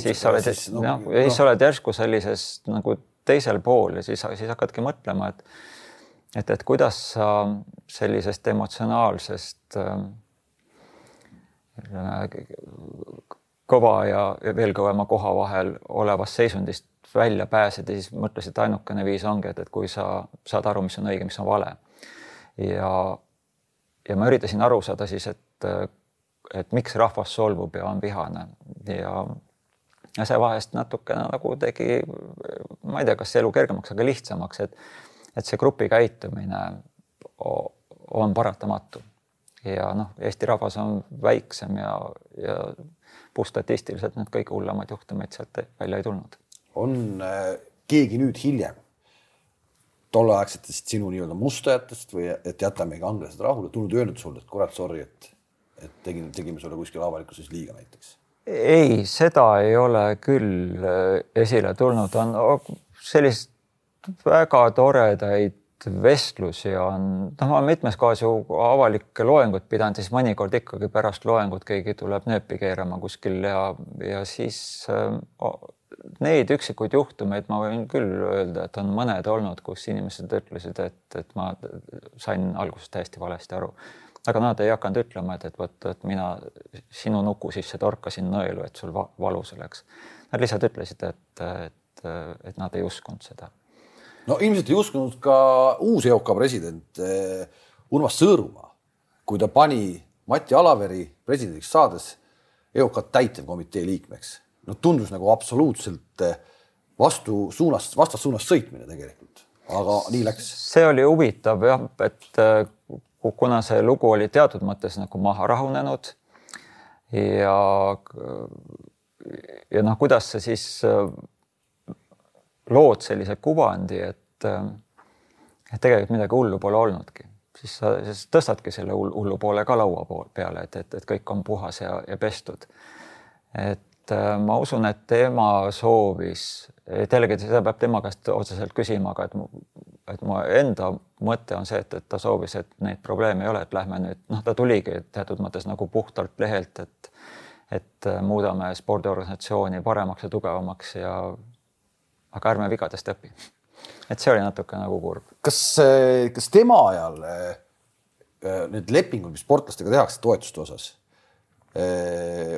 siis sa oled, no, jah, ja siis sa oled järsku sellises nagu teisel pool ja siis, siis hakkadki mõtlema, et et, et kuidas sa sellisest emotsionaalsest äh, kõva ja veel kõvema koha vahel olevast seisundist välja pääseda, siis mõtlesin, et ainukene viis ongi, et, et kui sa saad aru, mis on õige, mis on vale. ja, ja ma üritasin aru saada siis, et, et miks rahvas solvub ja on vihane. Ja ja see vahest natukene nagu tegi, ma ei tea, kas elu kergemaks, aga lihtsamaks, et et see grupi käitumine on paratamatu. Ja noh, Eesti rahvas on väiksem ja, ja puhtstatistiliselt need kõige hullemad juhtumid sealt välja ei tulnud on äh, keegi nüüd hiljem tolleaegsetest sinu nii-öelda mustajatest või et jätame kangelased rahule, tulnud öelnud sulle, et kurat, sorry, et, et tegin, tegime sulle kuskil avalikkuses liiga näiteks? ei, seda ei ole küll äh, esile tulnud, on sellist väga toredaid vestlusi on, noh, ma mitmes kohas ju avalikke loenguid pidanud, siis mõnikord ikkagi pärast loengut keegi tuleb nööpi keerama kuskil ja, ja siis äh, neid üksikuid juhtumeid ma võin küll öelda, et on mõned olnud, kus inimesed ütlesid, et, et ma sain alguses täiesti valesti aru. aga nad ei hakanud ütlema, et, et vot, et mina sinu nuku sisse torkasin nõelu, et sul valus oleks. Nad lihtsalt ütlesid, et, et, et nad ei uskunud seda. no ilmselt ei uskunud ka uus EOK president eh, Urmas Sõõrumaa, kui ta pani Mati Alaveri presidendiks saades EOK täitevkomitee liikmeks no tundus nagu absoluutselt eh, vastu suunast, vastassuunast sõitmine tegelikult, aga nii läks. see oli huvitav jah, et eh, kuna see lugu oli teatud mõttes nagu maha rahunenud ja ja noh, kuidas sa siis lood sellise kuvandi, et, et tegelikult midagi hullu pole olnudki, siis sa siis tõstadki selle hullu poole ka laua peale, et, et, et kõik on puhas ja, ja pestud. et ma usun, et tema soovis, jällegi seda peab tema käest otseselt küsima, aga et et mu enda mõte on see, et, et ta soovis, et neid probleeme ei ole, et lähme nüüd, noh, ta tuligi teatud mõttes nagu puhtalt lehelt, et et muudame spordiorganisatsiooni paremaks ja tugevamaks ja aga ärme vigadest õpi. et see oli natuke nagu kurb. kas, kas tema ajal äh, need lepingud, mis sportlastega tehakse toetuste osas äh,,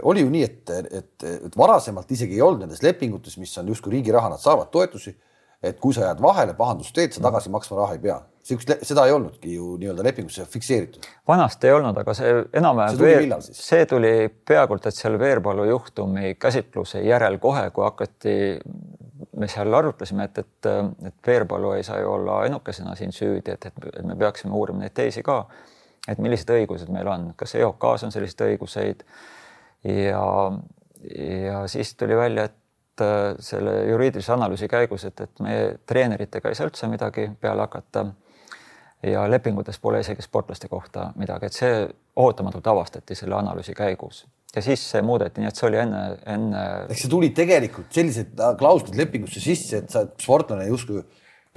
oli ju nii, et, et, et varasemalt isegi ei olnud nendes lepingutes, mis on justkui riigi raha, nad saavad toetusi et kui sa jääd vahele, pahandust teed, sa tagasi maksma raha ei pea. sihukest, seda ei olnudki ju nii-öelda lepingusse fikseeritud. vanasti ei olnud, aga see enam-vähem. see tuli peaaegu et selle Veerpalu juhtumi käsitluse järel kohe, kui hakati, me seal arutlesime, et, et, et Veerpalu ei saa ju olla ainukesena siin süüdi, et, et, et me peaksime uurima neid teisi ka. Et millised õigused meil on, kas EOK-s on selliseid õiguseid ja, ja siis tuli välja, et Äh, selle juriidilise analüüsi käigus, et, et me treeneritega ei saa üldse midagi peale hakata. ja lepingutes pole isegi sportlaste kohta midagi, et see ootamatult avastati selle analüüsi käigus ja siis see muudeti, nii et see oli enne, enne. ehk see tuli tegelikult sellised klauslid lepingusse sisse, et sa sportlane justkui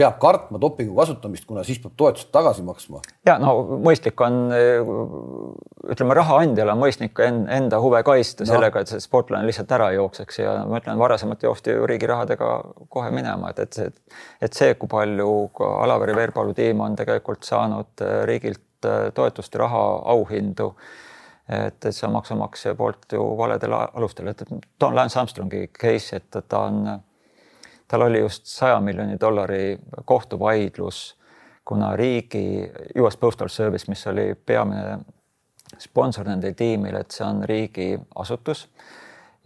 peab kartma dopingu kasutamist, kuna siis peab toetust tagasi maksma. ja no mõistlik on, ütleme, rahaandjal on mõistlik enda huve kaitsta no. sellega, et see sportlane lihtsalt ära jookseks ja ma ütlen, varasemalt joosti ju riigi rahadega kohe minema, et, et see, et see, kui palju ka Alaveri Veerpalu tiim on tegelikult saanud äh, riigilt äh, toetust, raha, auhindu et, et see on maksumaksja poolt ju valedel alustel, et toon Lance Armstrongi case, et ta on tal oli just saja miljoni dollari kohtuvaidlus, kuna riigi US Postal Service, mis oli peamine sponsor nendel tiimil, et see on riigiasutus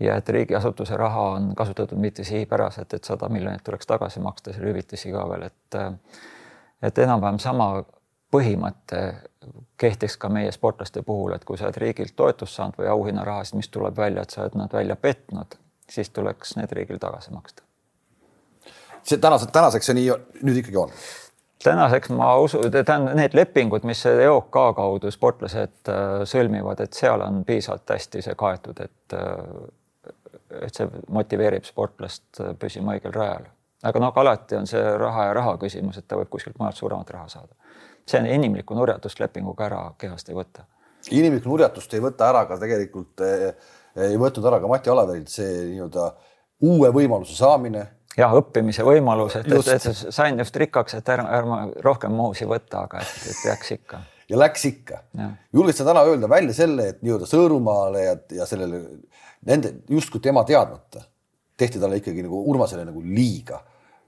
ja et riigiasutuse raha on kasutatud mitte sihipäraselt, et sada miljonit tuleks tagasi maksta, selle hüvitisi ka veel, et et enam-vähem sama põhimõte kehtiks ka meie sportlaste puhul, et kui sa oled riigilt toetust saanud või auhinnarahasid, mis tuleb välja, et sa oled nad välja petnud, siis tuleks need riigil tagasi maksta see tänaseks, tänaseks see nii nüüd ikkagi on? tänaseks ma usun, tähendab need lepingud, mis EOK kaudu sportlased äh, sõlmivad, et seal on piisavalt hästi see kaetud, et äh, et see motiveerib sportlast äh, püsima õigel rajal. aga noh, alati on see raha ja raha küsimus, et ta võib kuskilt mujalt suuremat raha saada. see on inimlikku nurjatust lepinguga ära kehast ei võta. inimlikku nurjatust ei võta ära ka tegelikult, ei võtnud ära ka Mati Alaverilt see nii-öelda uue võimaluse saamine jah, õppimise võimalus, et, et, et sain just rikkaks, et ärma, ärma rohkem muusi võtta, aga et, et jääks ikka. ja läks ikka. julged sa täna öelda välja selle, et nii-öelda Sõõrumaale ja, ja sellele nende justkui tema teadmata tehti talle ikkagi nagu Urmasele nagu liiga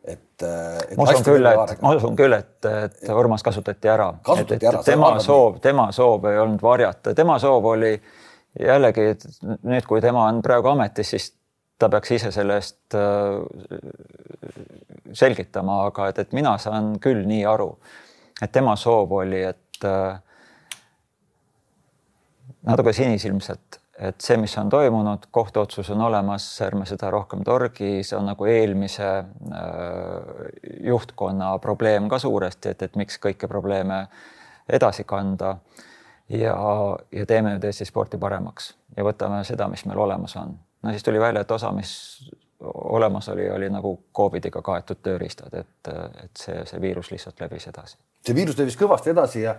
et, et. ma usun küll, et ma usun küll, et, et Urmas kasutati ära. kasutati ära. tema soov, tema soov ei olnud varjata, tema soov oli jällegi nüüd, kui tema on praegu ametis, siis ta peaks ise selle eest äh, selgitama, aga et, et mina saan küll nii aru, et tema soov oli, et äh, natuke sinisilmselt, et see, mis on toimunud, kohtuotsus on olemas, ärme seda rohkem torgi, see on nagu eelmise äh, juhtkonna probleem ka suuresti, et, et miks kõiki probleeme edasi kanda. Ja, ja teeme nüüd Eesti sporti paremaks ja võtame seda, mis meil olemas on no siis tuli välja, et osa, mis olemas oli, oli nagu Covidiga kaetud tööriistad, et, et see, see viirus lihtsalt levis edasi. see viirus levis kõvasti edasi ja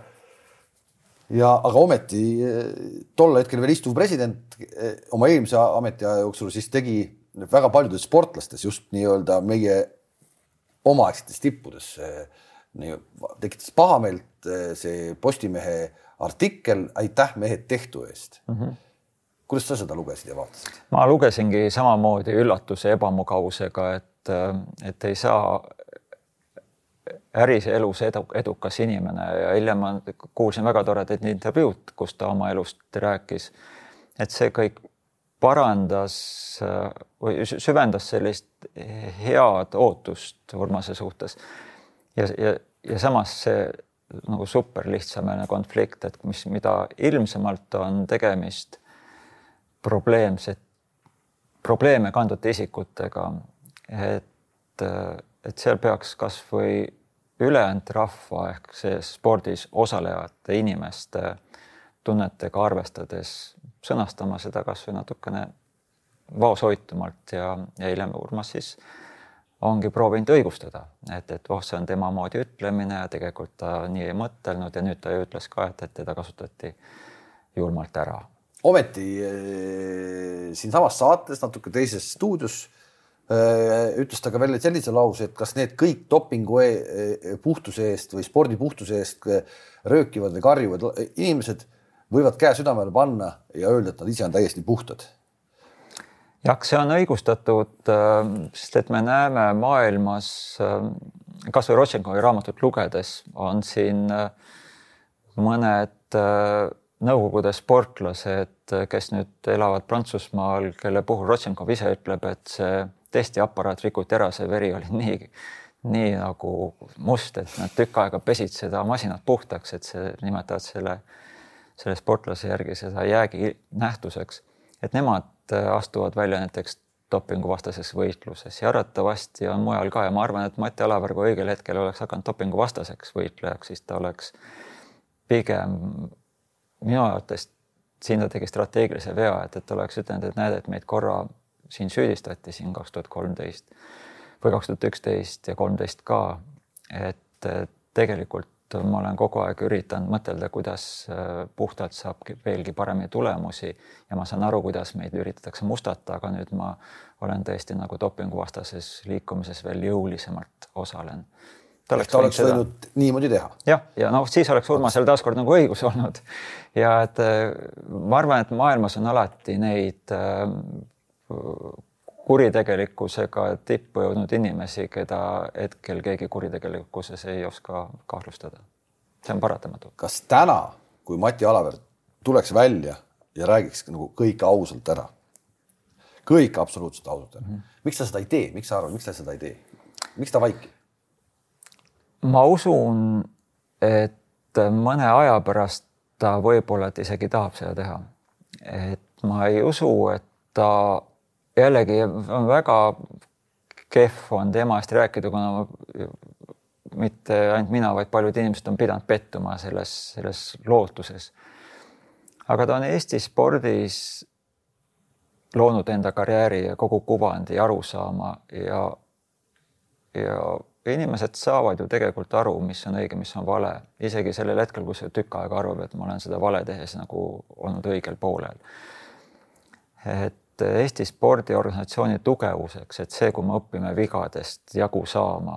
ja aga ometi tol hetkel veel istuv president oma eelmise ametiaja jooksul siis tegi väga paljudes sportlastes just nii-öelda meie omaaegsetes tippudes nii, tekitas pahameelt see Postimehe artikkel Aitäh mehed tehtu eest mm. -hmm kuidas sa seda lugesid ja vaatasid? ma lugesingi samamoodi üllatuse ebamugavusega, et, et ei saa äris elus edu, edukas inimene ja hiljem ma kuulsin väga toredaid intervjuud, kus ta oma elust rääkis. et see kõik parandas või süvendas sellist head ootust Urmase suhtes. ja, ja, ja samas see nagu super lihtsameelne konflikt, et mis, mida ilmsemalt on tegemist probleemset probleeme kandvate isikutega, et, et seal peaks kasvõi ülejäänud rahva ehk see spordis osalevate inimeste tunnetega arvestades sõnastama seda kasvõi natukene vaoshoitumalt ja eile Urmas siis ongi proovinud õigustada, et, et oh, see on tema moodi ütlemine ja tegelikult ta nii ei mõtelnud ja nüüd ta ju ütles ka, et, et teda kasutati julmalt ära. Ometi eh, siinsamas saates natuke teises stuudios eh, ütles ta ka veel sellise lause, et kas need kõik dopingu e e puhtuse eest või spordi puhtuse eest röökivad või karjuvad inimesed võivad käe südamele panna ja öelda, et nad ise on täiesti puhtad. jah, see on õigustatud, sest et me näeme maailmas kasvõi Rotšenkovi raamatut lugedes on siin mõned Nõukogude sportlased, kes nüüd elavad Prantsusmaal, kelle puhul Rotšenkov ise ütleb, et see testiaparaat rikuti ära, see veri oli nii, nii nagu must, et nad tükk aega pesid seda masinat puhtaks, et see nimetavad selle selle sportlase järgi seda jäägi nähtuseks, et nemad astuvad välja näiteks dopinguvastases võitluses ja arvatavasti on mujal ka ja ma arvan, et Mati Alaver, kui õigel hetkel oleks hakanud dopinguvastaseks võitlejaks, siis ta oleks pigem minu arvates siin ta tegi strateegilise vea, et, et oleks ütelnud, et näed, et meid korra siin süüdistati siin kaks tuhat kolmteist või kaks tuhat üksteist ja kolmteist ka, et tegelikult ma olen kogu aeg üritanud mõtelda, kuidas äh, puhtalt saab veelgi paremini tulemusi ja ma saan aru, kuidas meid üritatakse mustata, aga nüüd ma olen tõesti nagu dopinguvastases liikumises veel jõulisemalt osalen. Ta oleks, ta oleks seda... võinud niimoodi teha. jah, ja noh, siis oleks Urmasel taaskord nagu õigus olnud ja et äh, ma arvan, et maailmas on alati neid äh, kuritegelikkusega tippu jõudnud inimesi, keda hetkel keegi kuritegelikkuses ei oska kahtlustada. see on paratamatu. kas täna, kui Mati Alaver tuleks välja ja räägiks nagu kõike ausalt ära, kõik absoluutselt ausalt ära mm, -hmm. miks ta seda ei tee, miks sa arvad, miks ta seda ei tee? miks ta vaikib? Ma usun, et mõne aja pärast ta võib-olla, et isegi tahab seda teha. et ma ei usu, et ta jällegi on väga kehv on tema eest rääkida, kuna mitte ainult mina, vaid paljud inimesed on pidanud pettuma selles, selles lootuses. aga ta on Eesti spordis loonud enda karjääri ja kogu kuvandi arusaama ja, ja inimesed saavad ju tegelikult aru, mis on õige, mis on vale, isegi sellel hetkel, kui see tükk aega arvab, et ma olen seda vale tehes nagu olnud õigel poolel. et Eesti spordiorganisatsiooni tugevuseks, et see, kui me õpime vigadest jagu saama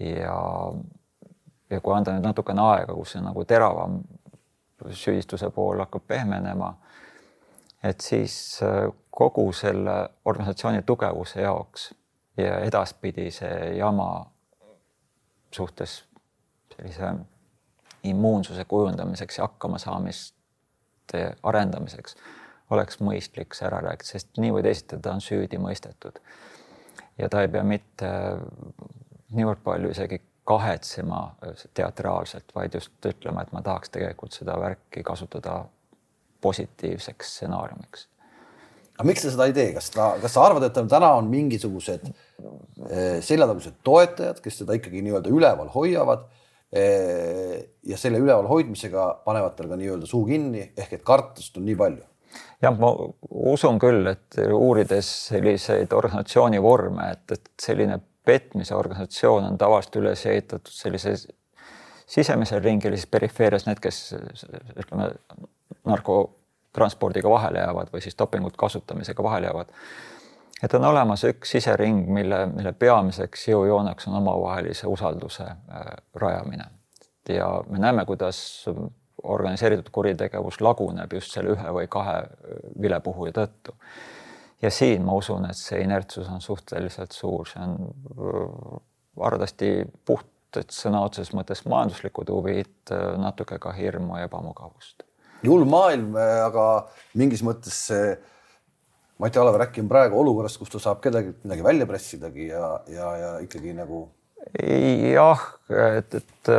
ja, ja kui anda nüüd natukene aega, kus see nagu teravam süüdistuse pool hakkab pehmenema, et siis äh, kogu selle organisatsiooni tugevuse jaoks ja edaspidi see jama suhtes sellise immuunsuse kujundamiseks ja hakkamasaamiste arendamiseks oleks mõistlik see ära rääkida, sest nii või teisiti ta on süüdi mõistetud. ja ta ei pea mitte niivõrd palju isegi kahetsema teatraalselt, vaid just ütlema, et ma tahaks tegelikult seda värki kasutada positiivseks stsenaariumiks. Aga miks ta seda ei tee, kas ta, kas sa arvad, et täna on mingisugused eh, seljatagused toetajad, kes seda ikkagi nii-öelda üleval hoiavad eh, ja selle üleval hoidmisega panevad tal ka nii-öelda suu kinni ehk et kartust on nii palju? Jah, ma usun küll, et uurides selliseid organisatsiooni vorme, et, et selline petmise organisatsioon on tavaliselt üles ehitatud sellise sisemisel ringil, siis perifeerias need, kes ütleme narkotranspordiga vahele jäävad või siis dopingut kasutamisega vahele jäävad. et on olemas üks sisering, mille, mille peamiseks jõujooneks on omavahelise usalduse äh, rajamine ja me näeme, kuidas organiseeritud kuritegevus laguneb just selle ühe või kahe vilepuhuja tõttu. ja siin ma usun, et see inertsus on suhteliselt suur, see on arvatavasti puht, sõna otseses mõttes majanduslikud huvid, natuke ka hirmu ja ebamugavust. Julm maailm, aga mingis mõttes see Mati Alaver äkki on praegu olukorras, kus ta saab kedagi midagi välja pressidagi ja, ja, ja ikkagi nagu jah, et, et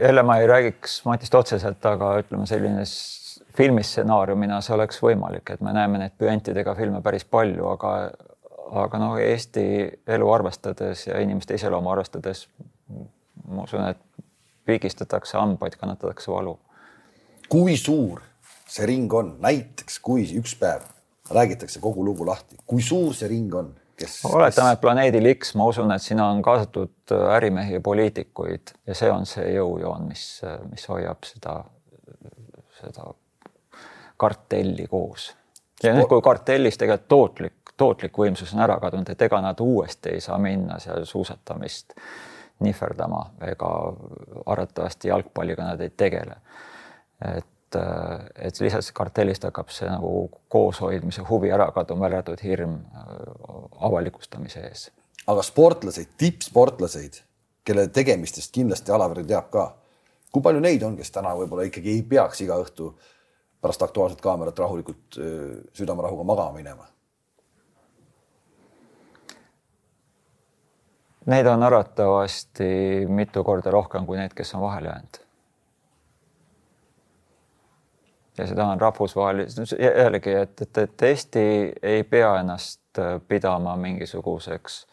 jälle ma ei räägiks Matist otseselt, aga ütleme, selline filmistsenaariumina see oleks võimalik, et me näeme neid püantidega filme päris palju, aga, aga noh, Eesti elu arvestades ja inimeste iseloomu arvestades ma usun, et pigistatakse hambaid, kannatatakse valu. Kui suur see ring on, näiteks kui üks päev räägitakse kogu lugu lahti, kui suur see ring on? kes. oletame, et planeedil X, ma usun, et sinna on kaasatud ärimehi ja poliitikuid ja see on see jõujoon, mis, mis hoiab seda, seda kartelli koos. ja nüüd, kui kartellis tegelikult tootlik, tootlik võimsus on ära kadunud, et ega nad uuesti ei saa minna seal suusatamist nihverdama ega arvatavasti jalgpalliga nad ei tegele. Et et lihtsalt kartellist hakkab see nagu kooshoidmise huvi ära kaduma, välja arvatud hirm avalikustamise ees. aga sportlaseid, tippsportlaseid, kelle tegemistest kindlasti Alaveri teab ka, kui palju neid on, kes täna võib-olla ikkagi ei peaks iga õhtu pärast Aktuaalset Kaamerat rahulikult südamerahuga magama minema? Neid on arvatavasti mitu korda rohkem kui need, kes on vahele jäänud. Ja seda on rahvusvaheliselt jällegi, et, et, et Eesti ei pea ennast pidama mingisuguseks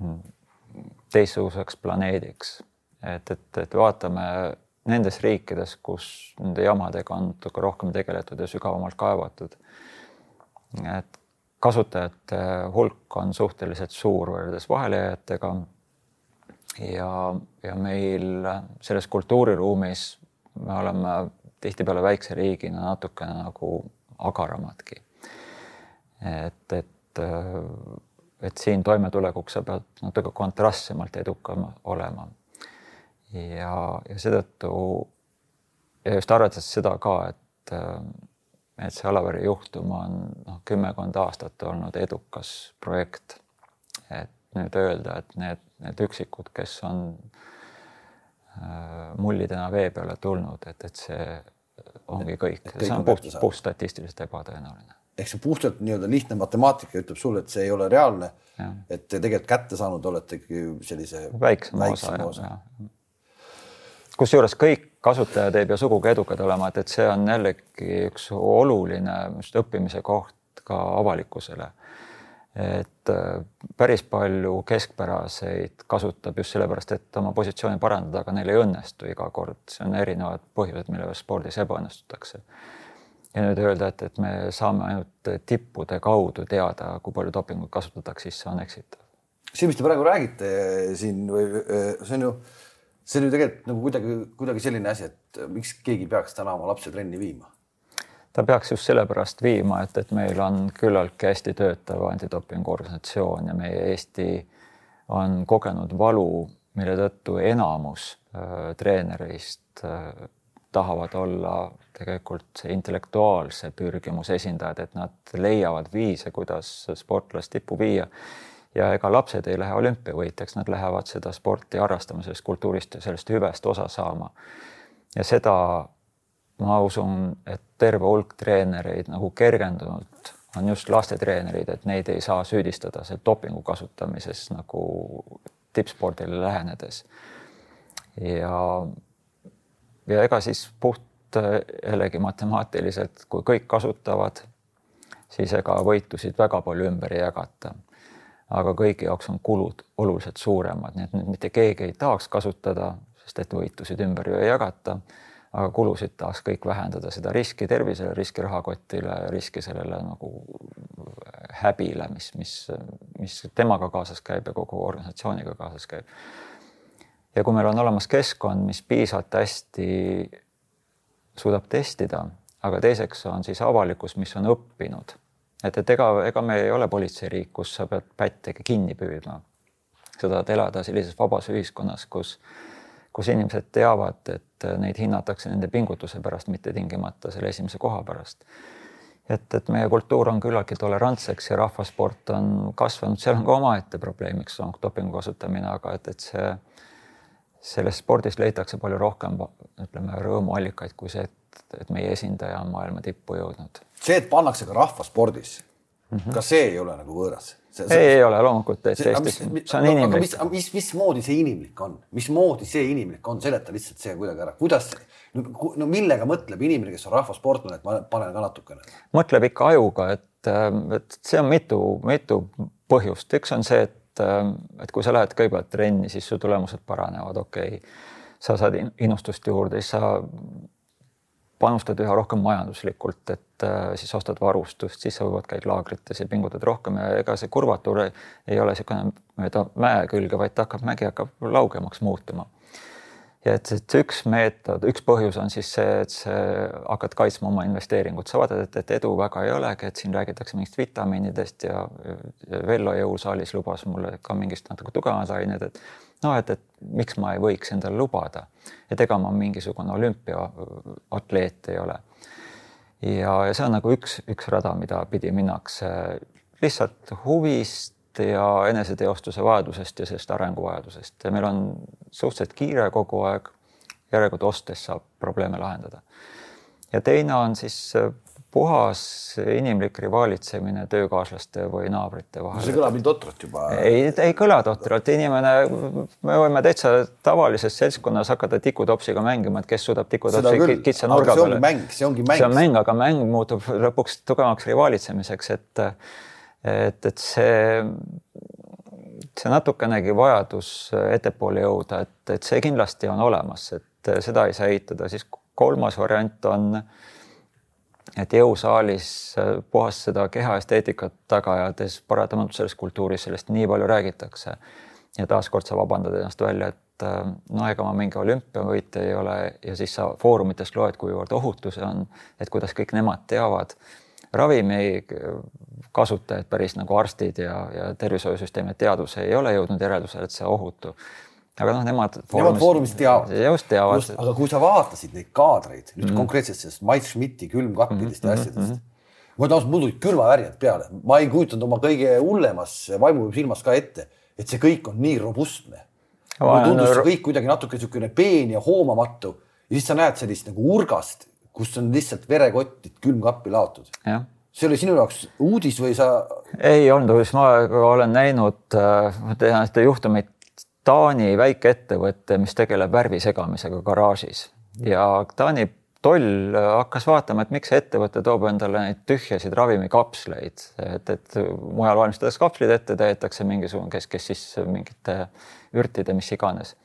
hmm, teistsuguseks planeediks. et, et, et vaatame nendes riikides, kus nende jamadega on natuke rohkem tegeletud ja sügavamalt kaevatud. et kasutajate hulk on suhteliselt suur võrreldes vahelejääjatega. ja, ja meil selles kultuuriruumis me oleme tihtipeale väikse riigina natukene nagu agaramadki. et, et, et siin toimetulekuks sa pead natuke kontrastsemalt edukam olema ja, ja seetõttu ja just arvestades seda ka, et, et see Alavere juhtum on noh, kümmekond aastat olnud edukas projekt. et nüüd öelda, et need, need üksikud, kes on äh, mullidena vee peale tulnud, et, et see ongi kõik, see on puht, puht statistiliselt ebatõenäoline. ehk see puhtalt nii-öelda lihtne matemaatika ütleb sulle, et see ei ole reaalne. et te tegelikult kätte saanud olete ikkagi sellise väiksema, osa, osa. Kusjuures kõik kasutajad ei pea sugugi edukad olema, et, et see on jällegi üks oluline just õppimise koht ka avalikkusele. Et äh, päris palju keskpäraseid kasutab just sellepärast, et oma positsiooni parandada, aga neil ei õnnestu iga kord, see on erinevad põhjused, mille pärast spordis ebaõnnestutakse. ja nüüd öelda, et, et me saame ainult tippude kaudu teada, kui palju dopingut kasutatakse, siis see on eksitav. see, mis te praegu räägite siin või see on ju see on ju tegelikult nagu kuidagi, kuidagi selline asi, et miks keegi peaks täna oma lapse trenni viima? Ta peaks just sellepärast viima, et, et meil on küllaltki hästi töötav antidopingu organisatsioon ja meie Eesti on kogenud valu, mille tõttu enamus äh, treenereist äh, tahavad olla tegelikult intellektuaalse pürgimuse esindajad, et nad leiavad viise, kuidas sportlast tippu viia ja ega lapsed ei lähe olümpiavõitjaks, nad lähevad seda sporti harrastama, sellest kultuurist ja sellest hüvest osa saama. ja seda ma usun, et terve hulk treenereid nagu kergendunult on just lastetreenerid, et neid ei saa süüdistada seal dopingu kasutamises nagu tippspordile lähenedes. ja, ja ega siis puht jällegi matemaatiliselt, kui kõik kasutavad, siis ega võitusid väga palju ümber ei jagata aga kõigi jaoks on kulud oluliselt suuremad, nii et mitte keegi ei tahaks kasutada, sest et võitusid ümber ju ei jagata, aga kulusid tahaks kõik vähendada, seda riski tervisele, riski rahakotile, riski sellele nagu häbile, mis, mis, mis temaga kaasas käib ja kogu organisatsiooniga kaasas käib. ja kui meil on olemas keskkond, mis piisavalt hästi suudab testida, aga teiseks on siis avalikkus, mis on õppinud et, et ega, ega me ei ole politseiriik, kus sa pead pättega kinni püüdma. sa tahad elada sellises vabas ühiskonnas, kus, kus inimesed teavad, et neid hinnatakse nende pingutuse pärast, mitte tingimata selle esimese koha pärast. et, et meie kultuur on küllaltki tolerantseks ja rahvasport on kasvanud, seal on ka omaette probleemiks on dopingu kasutamine, aga et, et see selles spordis leitakse palju rohkem, ütleme, rõõmuallikaid kui see, et, et meie esindaja on maailma tippu jõudnud see, et pannakse ka rahvaspordis mm. -hmm. ka see ei ole nagu võõras. ei, ei ole loomulikult, et Eestis, see on inimlik. mis, mis, mismoodi see inimlik on, mismoodi see inimlik on, seleta lihtsalt see kuidagi ära, kuidas, no millega mõtleb inimene, kes on rahvasportlane, et ma panen ka natukene? mõtleb ikka ajuga, et, et see on mitu, mitu põhjust, üks on see, et, et kui sa lähed kõigepealt trenni, siis su tulemused paranevad, okei okay. sa saad innustust juurde, siis sa panustad üha rohkem majanduslikult, et äh, siis ostad varustust, siis sa võib-olla käid laagrites ja pingutad rohkem ja ega see kurvatuur ei ole niisugune mööda mäe külge, vaid ta hakkab, mägi hakkab laugemaks muutuma. ja et, et üks meetod, üks põhjus on siis see, et sa hakkad kaitsma oma investeeringut, sa vaatad, et, et edu väga ei olegi, et siin räägitakse mingist vitamiinidest ja, Vello jõusaalis lubas mulle ka mingist natuke tugevamad ained, et noh, et, et miks ma ei võiks endale lubada, et ega ma mingisugune olümpiaatleet ei ole. ja, ja see on nagu üks, üks rada, mida pidi minnakse lihtsalt huvist ja eneseteostuse vajadusest ja sellest arenguvajadusest ja meil on suhteliselt kiire kogu aeg. järelikult ostes saab probleeme lahendada. ja teine on siis puhas inimlik rivaalitsemine töökaaslaste või naabrite vahel. see kõlab nii totralt juba. ei, ei kõla totralt, inimene, me võime täitsa tavalises seltskonnas hakata tikutopsiga mängima, et kes suudab tikutopsi kitsa nurga peale. see ongi mäng, see ongi mäng. see on mäng, aga mäng muutub lõpuks tugevamaks rivaalitsemiseks, et, et, et see, see natukenegi vajadus ettepoole jõuda, et, et see kindlasti on olemas, et seda ei saa eitada, siis kolmas variant on äh, et jõusaalis äh, puhas seda kehaesteetikat taga ajades paratamatult selles kultuuris sellest nii palju räägitakse. ja taaskord sa vabandad ennast välja, et äh, no ega ma mingi olümpiavõitja ei ole ja siis sa foorumitest loed, kuivõrd ohutu see on, et kuidas kõik nemad teavad. ravimi kasutajad, päris nagu arstid ja, ja tervishoiusüsteemi teadus ei ole jõudnud järeldusele, et see ohutu aga noh, nemad. Nemad Foorumis teavad. just teavad. aga kui sa vaatasid neid kaadreid nüüd mm -hmm. konkreetselt sellest Mait Schmidti külmkappidest mm -hmm. ja mhm, asjadest mm. -hmm. ma ausalt, mul tulid kõrvavärjad peale, ma ei kujutanud oma kõige hullemas vaimusilmas ka ette, et see kõik on nii robustne. mulle tundus see kõik kuidagi natuke niisugune peen ja hoomamatu ja siis sa näed sellist nagu urgast, kus on lihtsalt verekottid külmkappi laotud. see oli sinu jaoks uudis või sa? ei olnud, ma olen näinud, äh, tean seda juhtumit Taani väikeettevõte, mis tegeleb värvi segamisega garaažis. Ja Taani toll hakkas vaatama, et miks see ettevõte toob endale neid tühjasid ravimikapsleid, et, et mujal valmistatakse kapslid ette, täidetakse mingisugune, kes, kes siis mingite ürtide, mis iganes.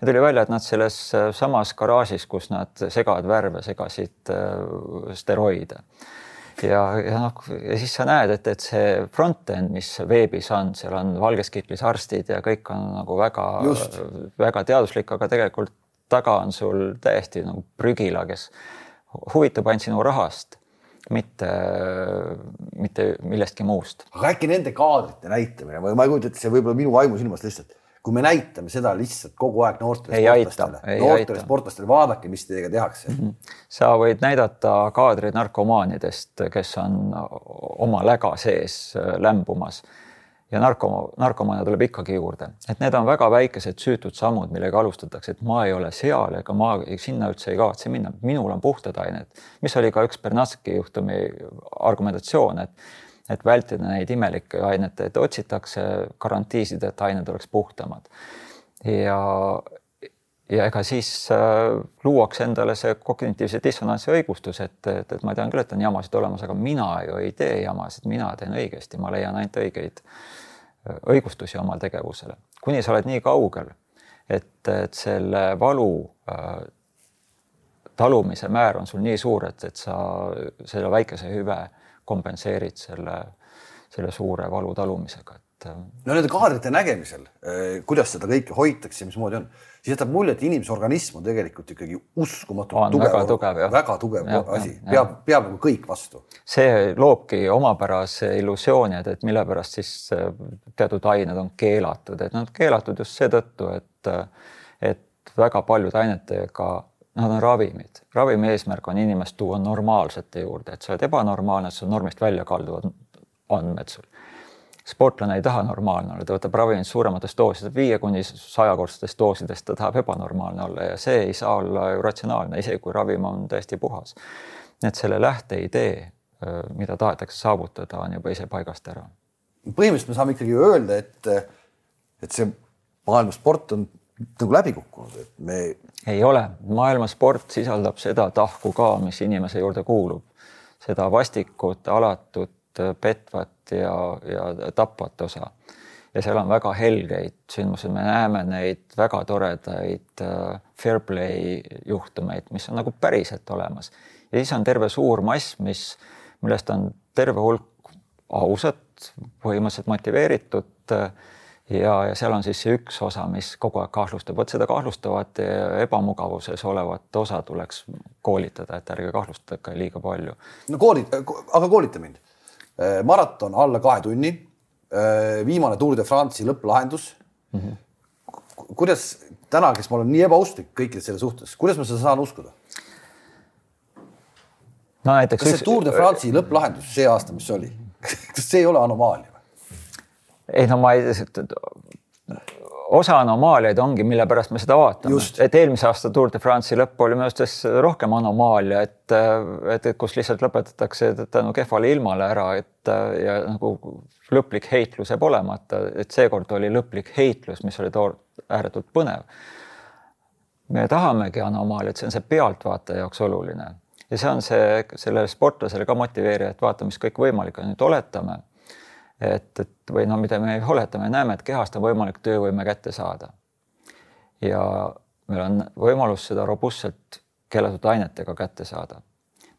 ja tuli välja, et nad selles samas garaažis, kus nad segavad värve, segasid äh, steroide ja, ja noh, ja siis sa näed, et, et see front-end, mis veebis on, seal on valges kitlis arstid ja kõik on nagu väga-väga teaduslik, aga tegelikult taga on sul täiesti nagu prügila, kes huvitub ainult sinu rahast, mitte, mitte millestki muust. aga äkki nende kaadrite näitamine või ma ei kujuta ette, see võib-olla minu vaimusilmast lihtsalt kui me näitame seda lihtsalt kogu aeg noortele sportlastele, noortele sportlastele, vaadake, mis teiega tehakse. Mm. -hmm. sa võid näidata kaadreid narkomaanidest, kes on oma läga sees äh, lämbumas. Ja narko, narkomaane tuleb ikkagi juurde, et need on väga väikesed süütud sammud, millega alustatakse, et ma ei ole seal ega ma sinna üldse ei kavatse minna, minul on puhtad ained, mis oli ka üks Bernatski juhtumi argumentatsioon, et et vältida neid imelikke aineid, et otsitakse garantiisid, et ained oleks puhtamad. ja, ja ega siis äh, luuakse endale see kognitiivse dissonantsi õigustus, et, et, et ma tean küll, et on jamasid olemas, aga mina ju ei tee jamasid, mina teen õigesti, ma leian ainult õigeid äh, õigustusi oma tegevusele. kuni sa oled nii kaugel, et, et selle valu äh, talumise määr on sul nii suur, et, et sa selle väikese hüve kompenseerid selle, selle suure valu talumisega, et. Ähm, no nende kaadrite nägemisel, äh, kuidas seda kõike hoitakse, mismoodi on, siis jätab mulje, et inimese organism on tegelikult ikkagi uskumatult tugev, väga tugev, väga tugev ja, asi, peab, peab nagu kõik vastu. see loobki omapärase illusiooni, et, et mille pärast siis äh, teatud ained on keelatud, et nad on keelatud just seetõttu, et, et väga paljude ainetega Nad on ravimid, ravimi eesmärk on inimest tuua normaalsete juurde, et sa oled ebanormaalne, sul normist välja kalduvad andmed sul. sportlane ei taha normaalne olla, ta võtab ravimit suuremates doosides, viie kuni sajakordsetest doosidest, ta tahab ebanormaalne olla ja see ei saa olla ju ratsionaalne, isegi kui ravim on täiesti puhas. nii et selle lähteidee mida tahetakse saavutada, on juba ise paigast ära. põhimõtteliselt me saame ikkagi öelda, et, et see maailmasport on nagu läbi kukkunud, et me. ei ole, maailmasport sisaldab seda tahku ka, mis inimese juurde kuulub, seda vastikut, alatut, petvat ja, ja tapvat osa. Ja seal on väga helgeid sündmusi, me näeme neid väga toredaid uh, fair play juhtumeid, mis on nagu päriselt olemas. Ja siis on terve suur mass, mis, millest on terve hulk ausat, põhimõtteliselt motiveeritud uh, ja, ja seal on siis see üks osa, mis kogu aeg kahtlustab, vot seda kahtlustavat ebamugavuses olevat osa tuleks koolitada, et ärge kahtlustage liiga palju. no kooli, aga koolita mind. Äh, maraton alla kahe tunni, äh, viimane Tour de France'i lõpplahendus mm. -hmm. kuidas täna, kes ma olen nii ebausklik kõikide selle suhtes, kuidas ma seda saan uskuda? no näiteks. kas see üks... Tour de France'i lõpplahendus see aasta, mis oli, kas see ei ole anomaalia? Ei no ma ei, osa anomaaliaid ongi, mille pärast me seda vaatame, et eelmise aasta Tour de France'i lõpp oli minu arust rohkem anomaalia, et, et, et kus lihtsalt lõpetatakse tänu kehvale ilmale ära, et ja nagu lõplik heitlus jääb olemata, et seekord oli lõplik heitlus, mis oli toor ääretult põnev. me tahamegi anomaaliat, see on see pealtvaataja jaoks oluline. Ja see on see sellele sportlasele ka motiveerija, et vaata, mis kõikvõimalik on, nüüd oletame et, et või no mida me oletame, näeme, et kehast on võimalik töövõime kätte saada. ja meil on võimalus seda robustselt keelatud ainetega kätte saada.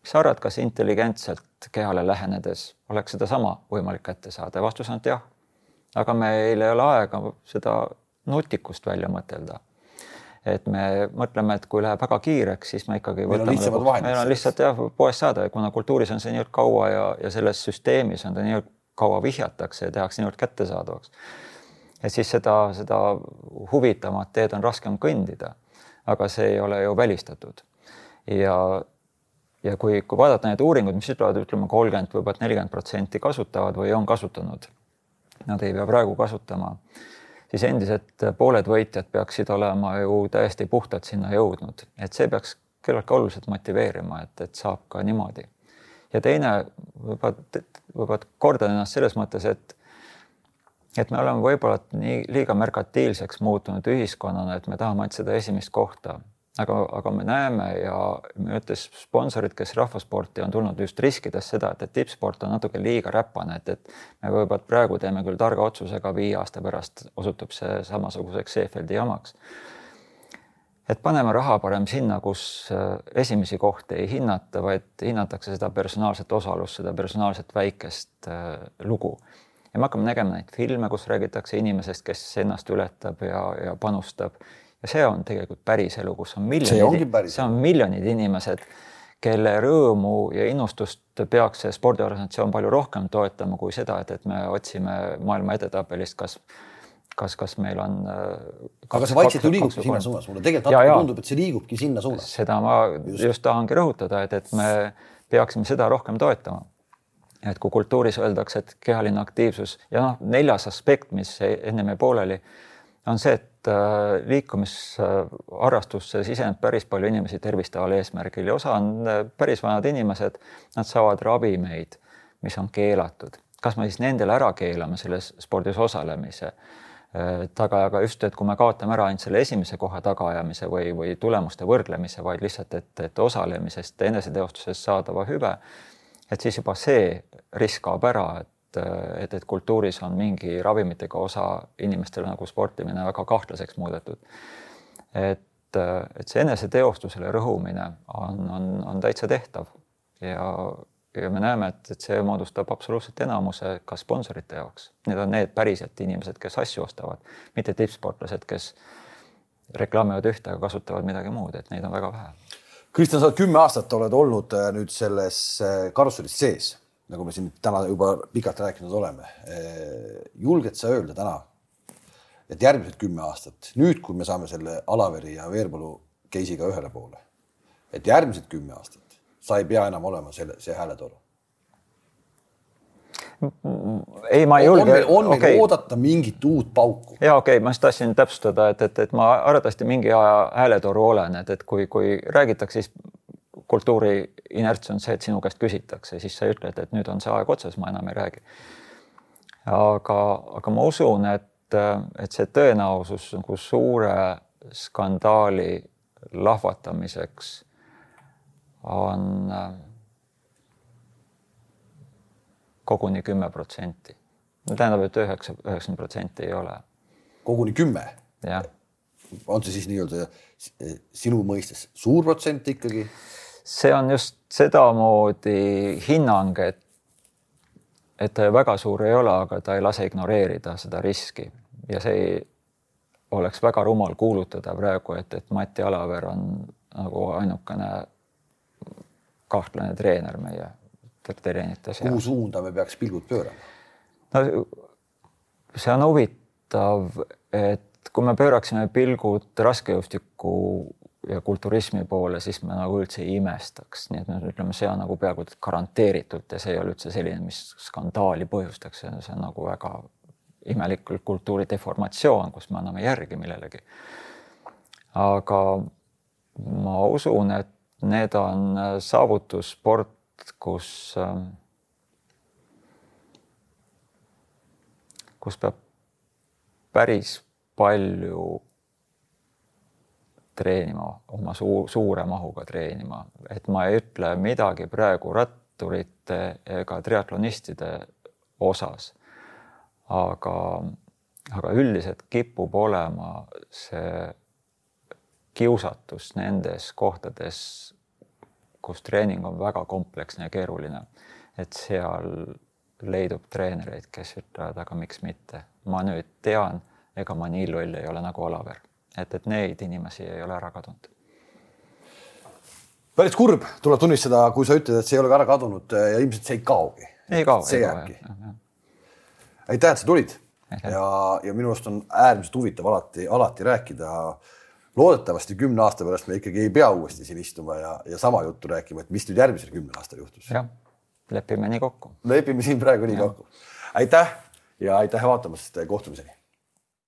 mis sa arvad, kas intelligentselt kehale lähenedes oleks sedasama võimalik kätte saada ja vastus on, et jah. aga meil ei ole aega seda nutikust välja mõtelda et me mõtleme, et kui läheb väga kiireks, siis me ikkagi meil on lihtsamad vahendid. meil on lihtsalt jah, poest saada kuna kultuuris on see niivõrd kaua ja, ja selles süsteemis on ta niivõrd kaua vihjatakse ja tehakse niivõrd kättesaadavaks. et siis seda, seda huvitavamat teed on raskem kõndida. aga see ei ole ju välistatud. ja, ja kui, kui vaadata neid uuringuid, mis ütlevad, ütleme kolmkümmend, võib-olla nelikümmend protsenti kasutavad või on kasutanud. Nad ei pea praegu kasutama siis endiselt pooled võitjad peaksid olema ju täiesti puhtalt sinna jõudnud, et see peaks küllaltki oluliselt motiveerima, et, et saab ka niimoodi ja teine võib-olla, võib-olla kordan ennast selles mõttes, et et me oleme võib-olla nii liiga merkantiilseks muutunud ühiskonnana, et me tahame ainult seda esimest kohta, aga, aga me näeme ja ütles sponsorid, kes rahvasporti on tulnud just riskides seda, et, et tippsport on natuke liiga räpane, et, et me võib-olla praegu teeme küll targa otsuse, aga viie aasta pärast osutub see samasuguseks Seefeldi jamaks et paneme raha parem sinna, kus äh, esimesi kohti ei hinnata, vaid hinnatakse seda personaalset osalust, seda personaalset väikest äh, lugu. ja me hakkame nägema neid filme, kus räägitakse inimesest, kes ennast ületab ja, ja panustab. ja see on tegelikult päris elu, kus on miljonid, see on miljonid inimesed, kelle rõõmu ja innustust peaks see spordiorganisatsioon palju rohkem toetama kui seda, et, et me otsime maailma edetabelist, kas kas, kas meil on. Äh, aga see vaikselt ju liigubki sinna suunas, mulle tegelikult natuke tundub, et see liigubki sinna suunas. seda ma just, just tahangi rõhutada, et, et me peaksime seda rohkem toetama. et kui kultuuris öeldakse, et kehaline aktiivsus ja noh, neljas aspekt, mis ennem jäi pooleli, on see, et äh, liikumisharrastusse siseneb päris palju inimesi tervistaval eesmärgil ja osa on äh, päris vanad inimesed, nad saavad ravimeid, mis on keelatud kas me siis nendele ära keelame selles spordis osalemise Äh, taga, aga just, et kui me kaotame ära ainult selle esimese koha tagaajamise või, või tulemuste võrdlemise, vaid lihtsalt, et, et osalemisest, eneseteostusest saadava hüve, et siis juba see risk kaob ära, et, et, et kultuuris on mingi ravimitega osa inimestele nagu sportimine väga kahtlaseks muudetud. et, et see eneseteostusele rõhumine on, on, on täitsa tehtav ja ja me näeme, et, et see moodustab absoluutselt enamuse ka sponsorite jaoks. Need on need päriselt inimesed, kes asju ostavad, mitte tippsportlased, kes reklaamivad ühte, aga kasutavad midagi muud, et neid on väga vähe. Kristjan, sa kümme aastat oled olnud äh, nüüd selles äh, karussellis sees, nagu me siin täna juba pikalt rääkinud oleme. Äh, julged sa öelda täna, et järgmised kümme aastat, nüüd, kui me saame selle Alaveri ja Veerpalu case'iga ühele poole, et järgmised kümme aastat sa ei pea enam olema selle, see hääletoru. ei, ma ei julge. on meil, okay. oodata mingit uut pauku? ja okei okay,, ma just tahtsin täpsustada, et, et, et ma arvatavasti mingi aja hääletoru olen, et, et kui, kui räägitakse, siis kultuuri inerts on see, et sinu käest küsitakse, siis sa ütled, et nüüd on see aeg otsas, ma enam ei räägi. aga, aga ma usun, et, et see tõenäosus nagu suure skandaali lahvatamiseks on koguni kümme protsenti. tähendab, et üheksa, üheksakümmend protsenti ei ole. koguni kümme? jah. on see siis nii-öelda sinu mõistes suur protsent ikkagi? see on just sedamoodi hinnang, et, et ta väga suur ei ole, aga ta ei lase ignoreerida seda riski ja see ei, oleks väga rumal kuulutada praegu, et, et Mati Alaver on nagu ainukene kahtlane treener meie treenite seas. kuhu suunda me peaks pilgud pöörama? no see on huvitav, et kui me pööraksime pilgud raskejõustiku ja kulturismi poole, siis me nagu üldse ei imestaks, nii et me ütleme, see on nagu peaaegu garanteeritult ja see ei ole üldse selline, mis skandaali põhjustaks, see on nagu väga imelik kultuuri deformatsioon, kus me anname järgi millelegi. aga ma usun, et need on saavutussport, kus, kus peab päris palju treenima, oma suu, suure mahuga treenima, et ma ei ütle midagi praegu ratturite ega triatlonistide osas. aga, aga üldiselt kipub olema see kiusatus nendes kohtades, kus treening on väga kompleksne ja keeruline, et seal leidub treenereid, kes ütlevad, aga miks mitte, ma nüüd tean, ega ma nii loll ei ole nagu Olaver et, et neid inimesi ei ole ära kadunud. päris kurb, tuleb tunnistada, kui sa ütled, et see ei ole ka ära kadunud ja ilmselt see ei kaogi. ei kao. see jääbki. aitäh, et sa tulid Aitäh. ja, ja minu arust on äärmiselt huvitav alati, alati rääkida. Loodetavasti kümne aasta pärast me ikkagi ei pea uuesti siin istuma ja, ja sama juttu rääkima, et mis nüüd järgmisel kümnel aastal juhtus. jah, lepime nii kokku. lepime siin praegu nii ja. kokku. aitäh ja aitäh vaatamast, kohtumiseni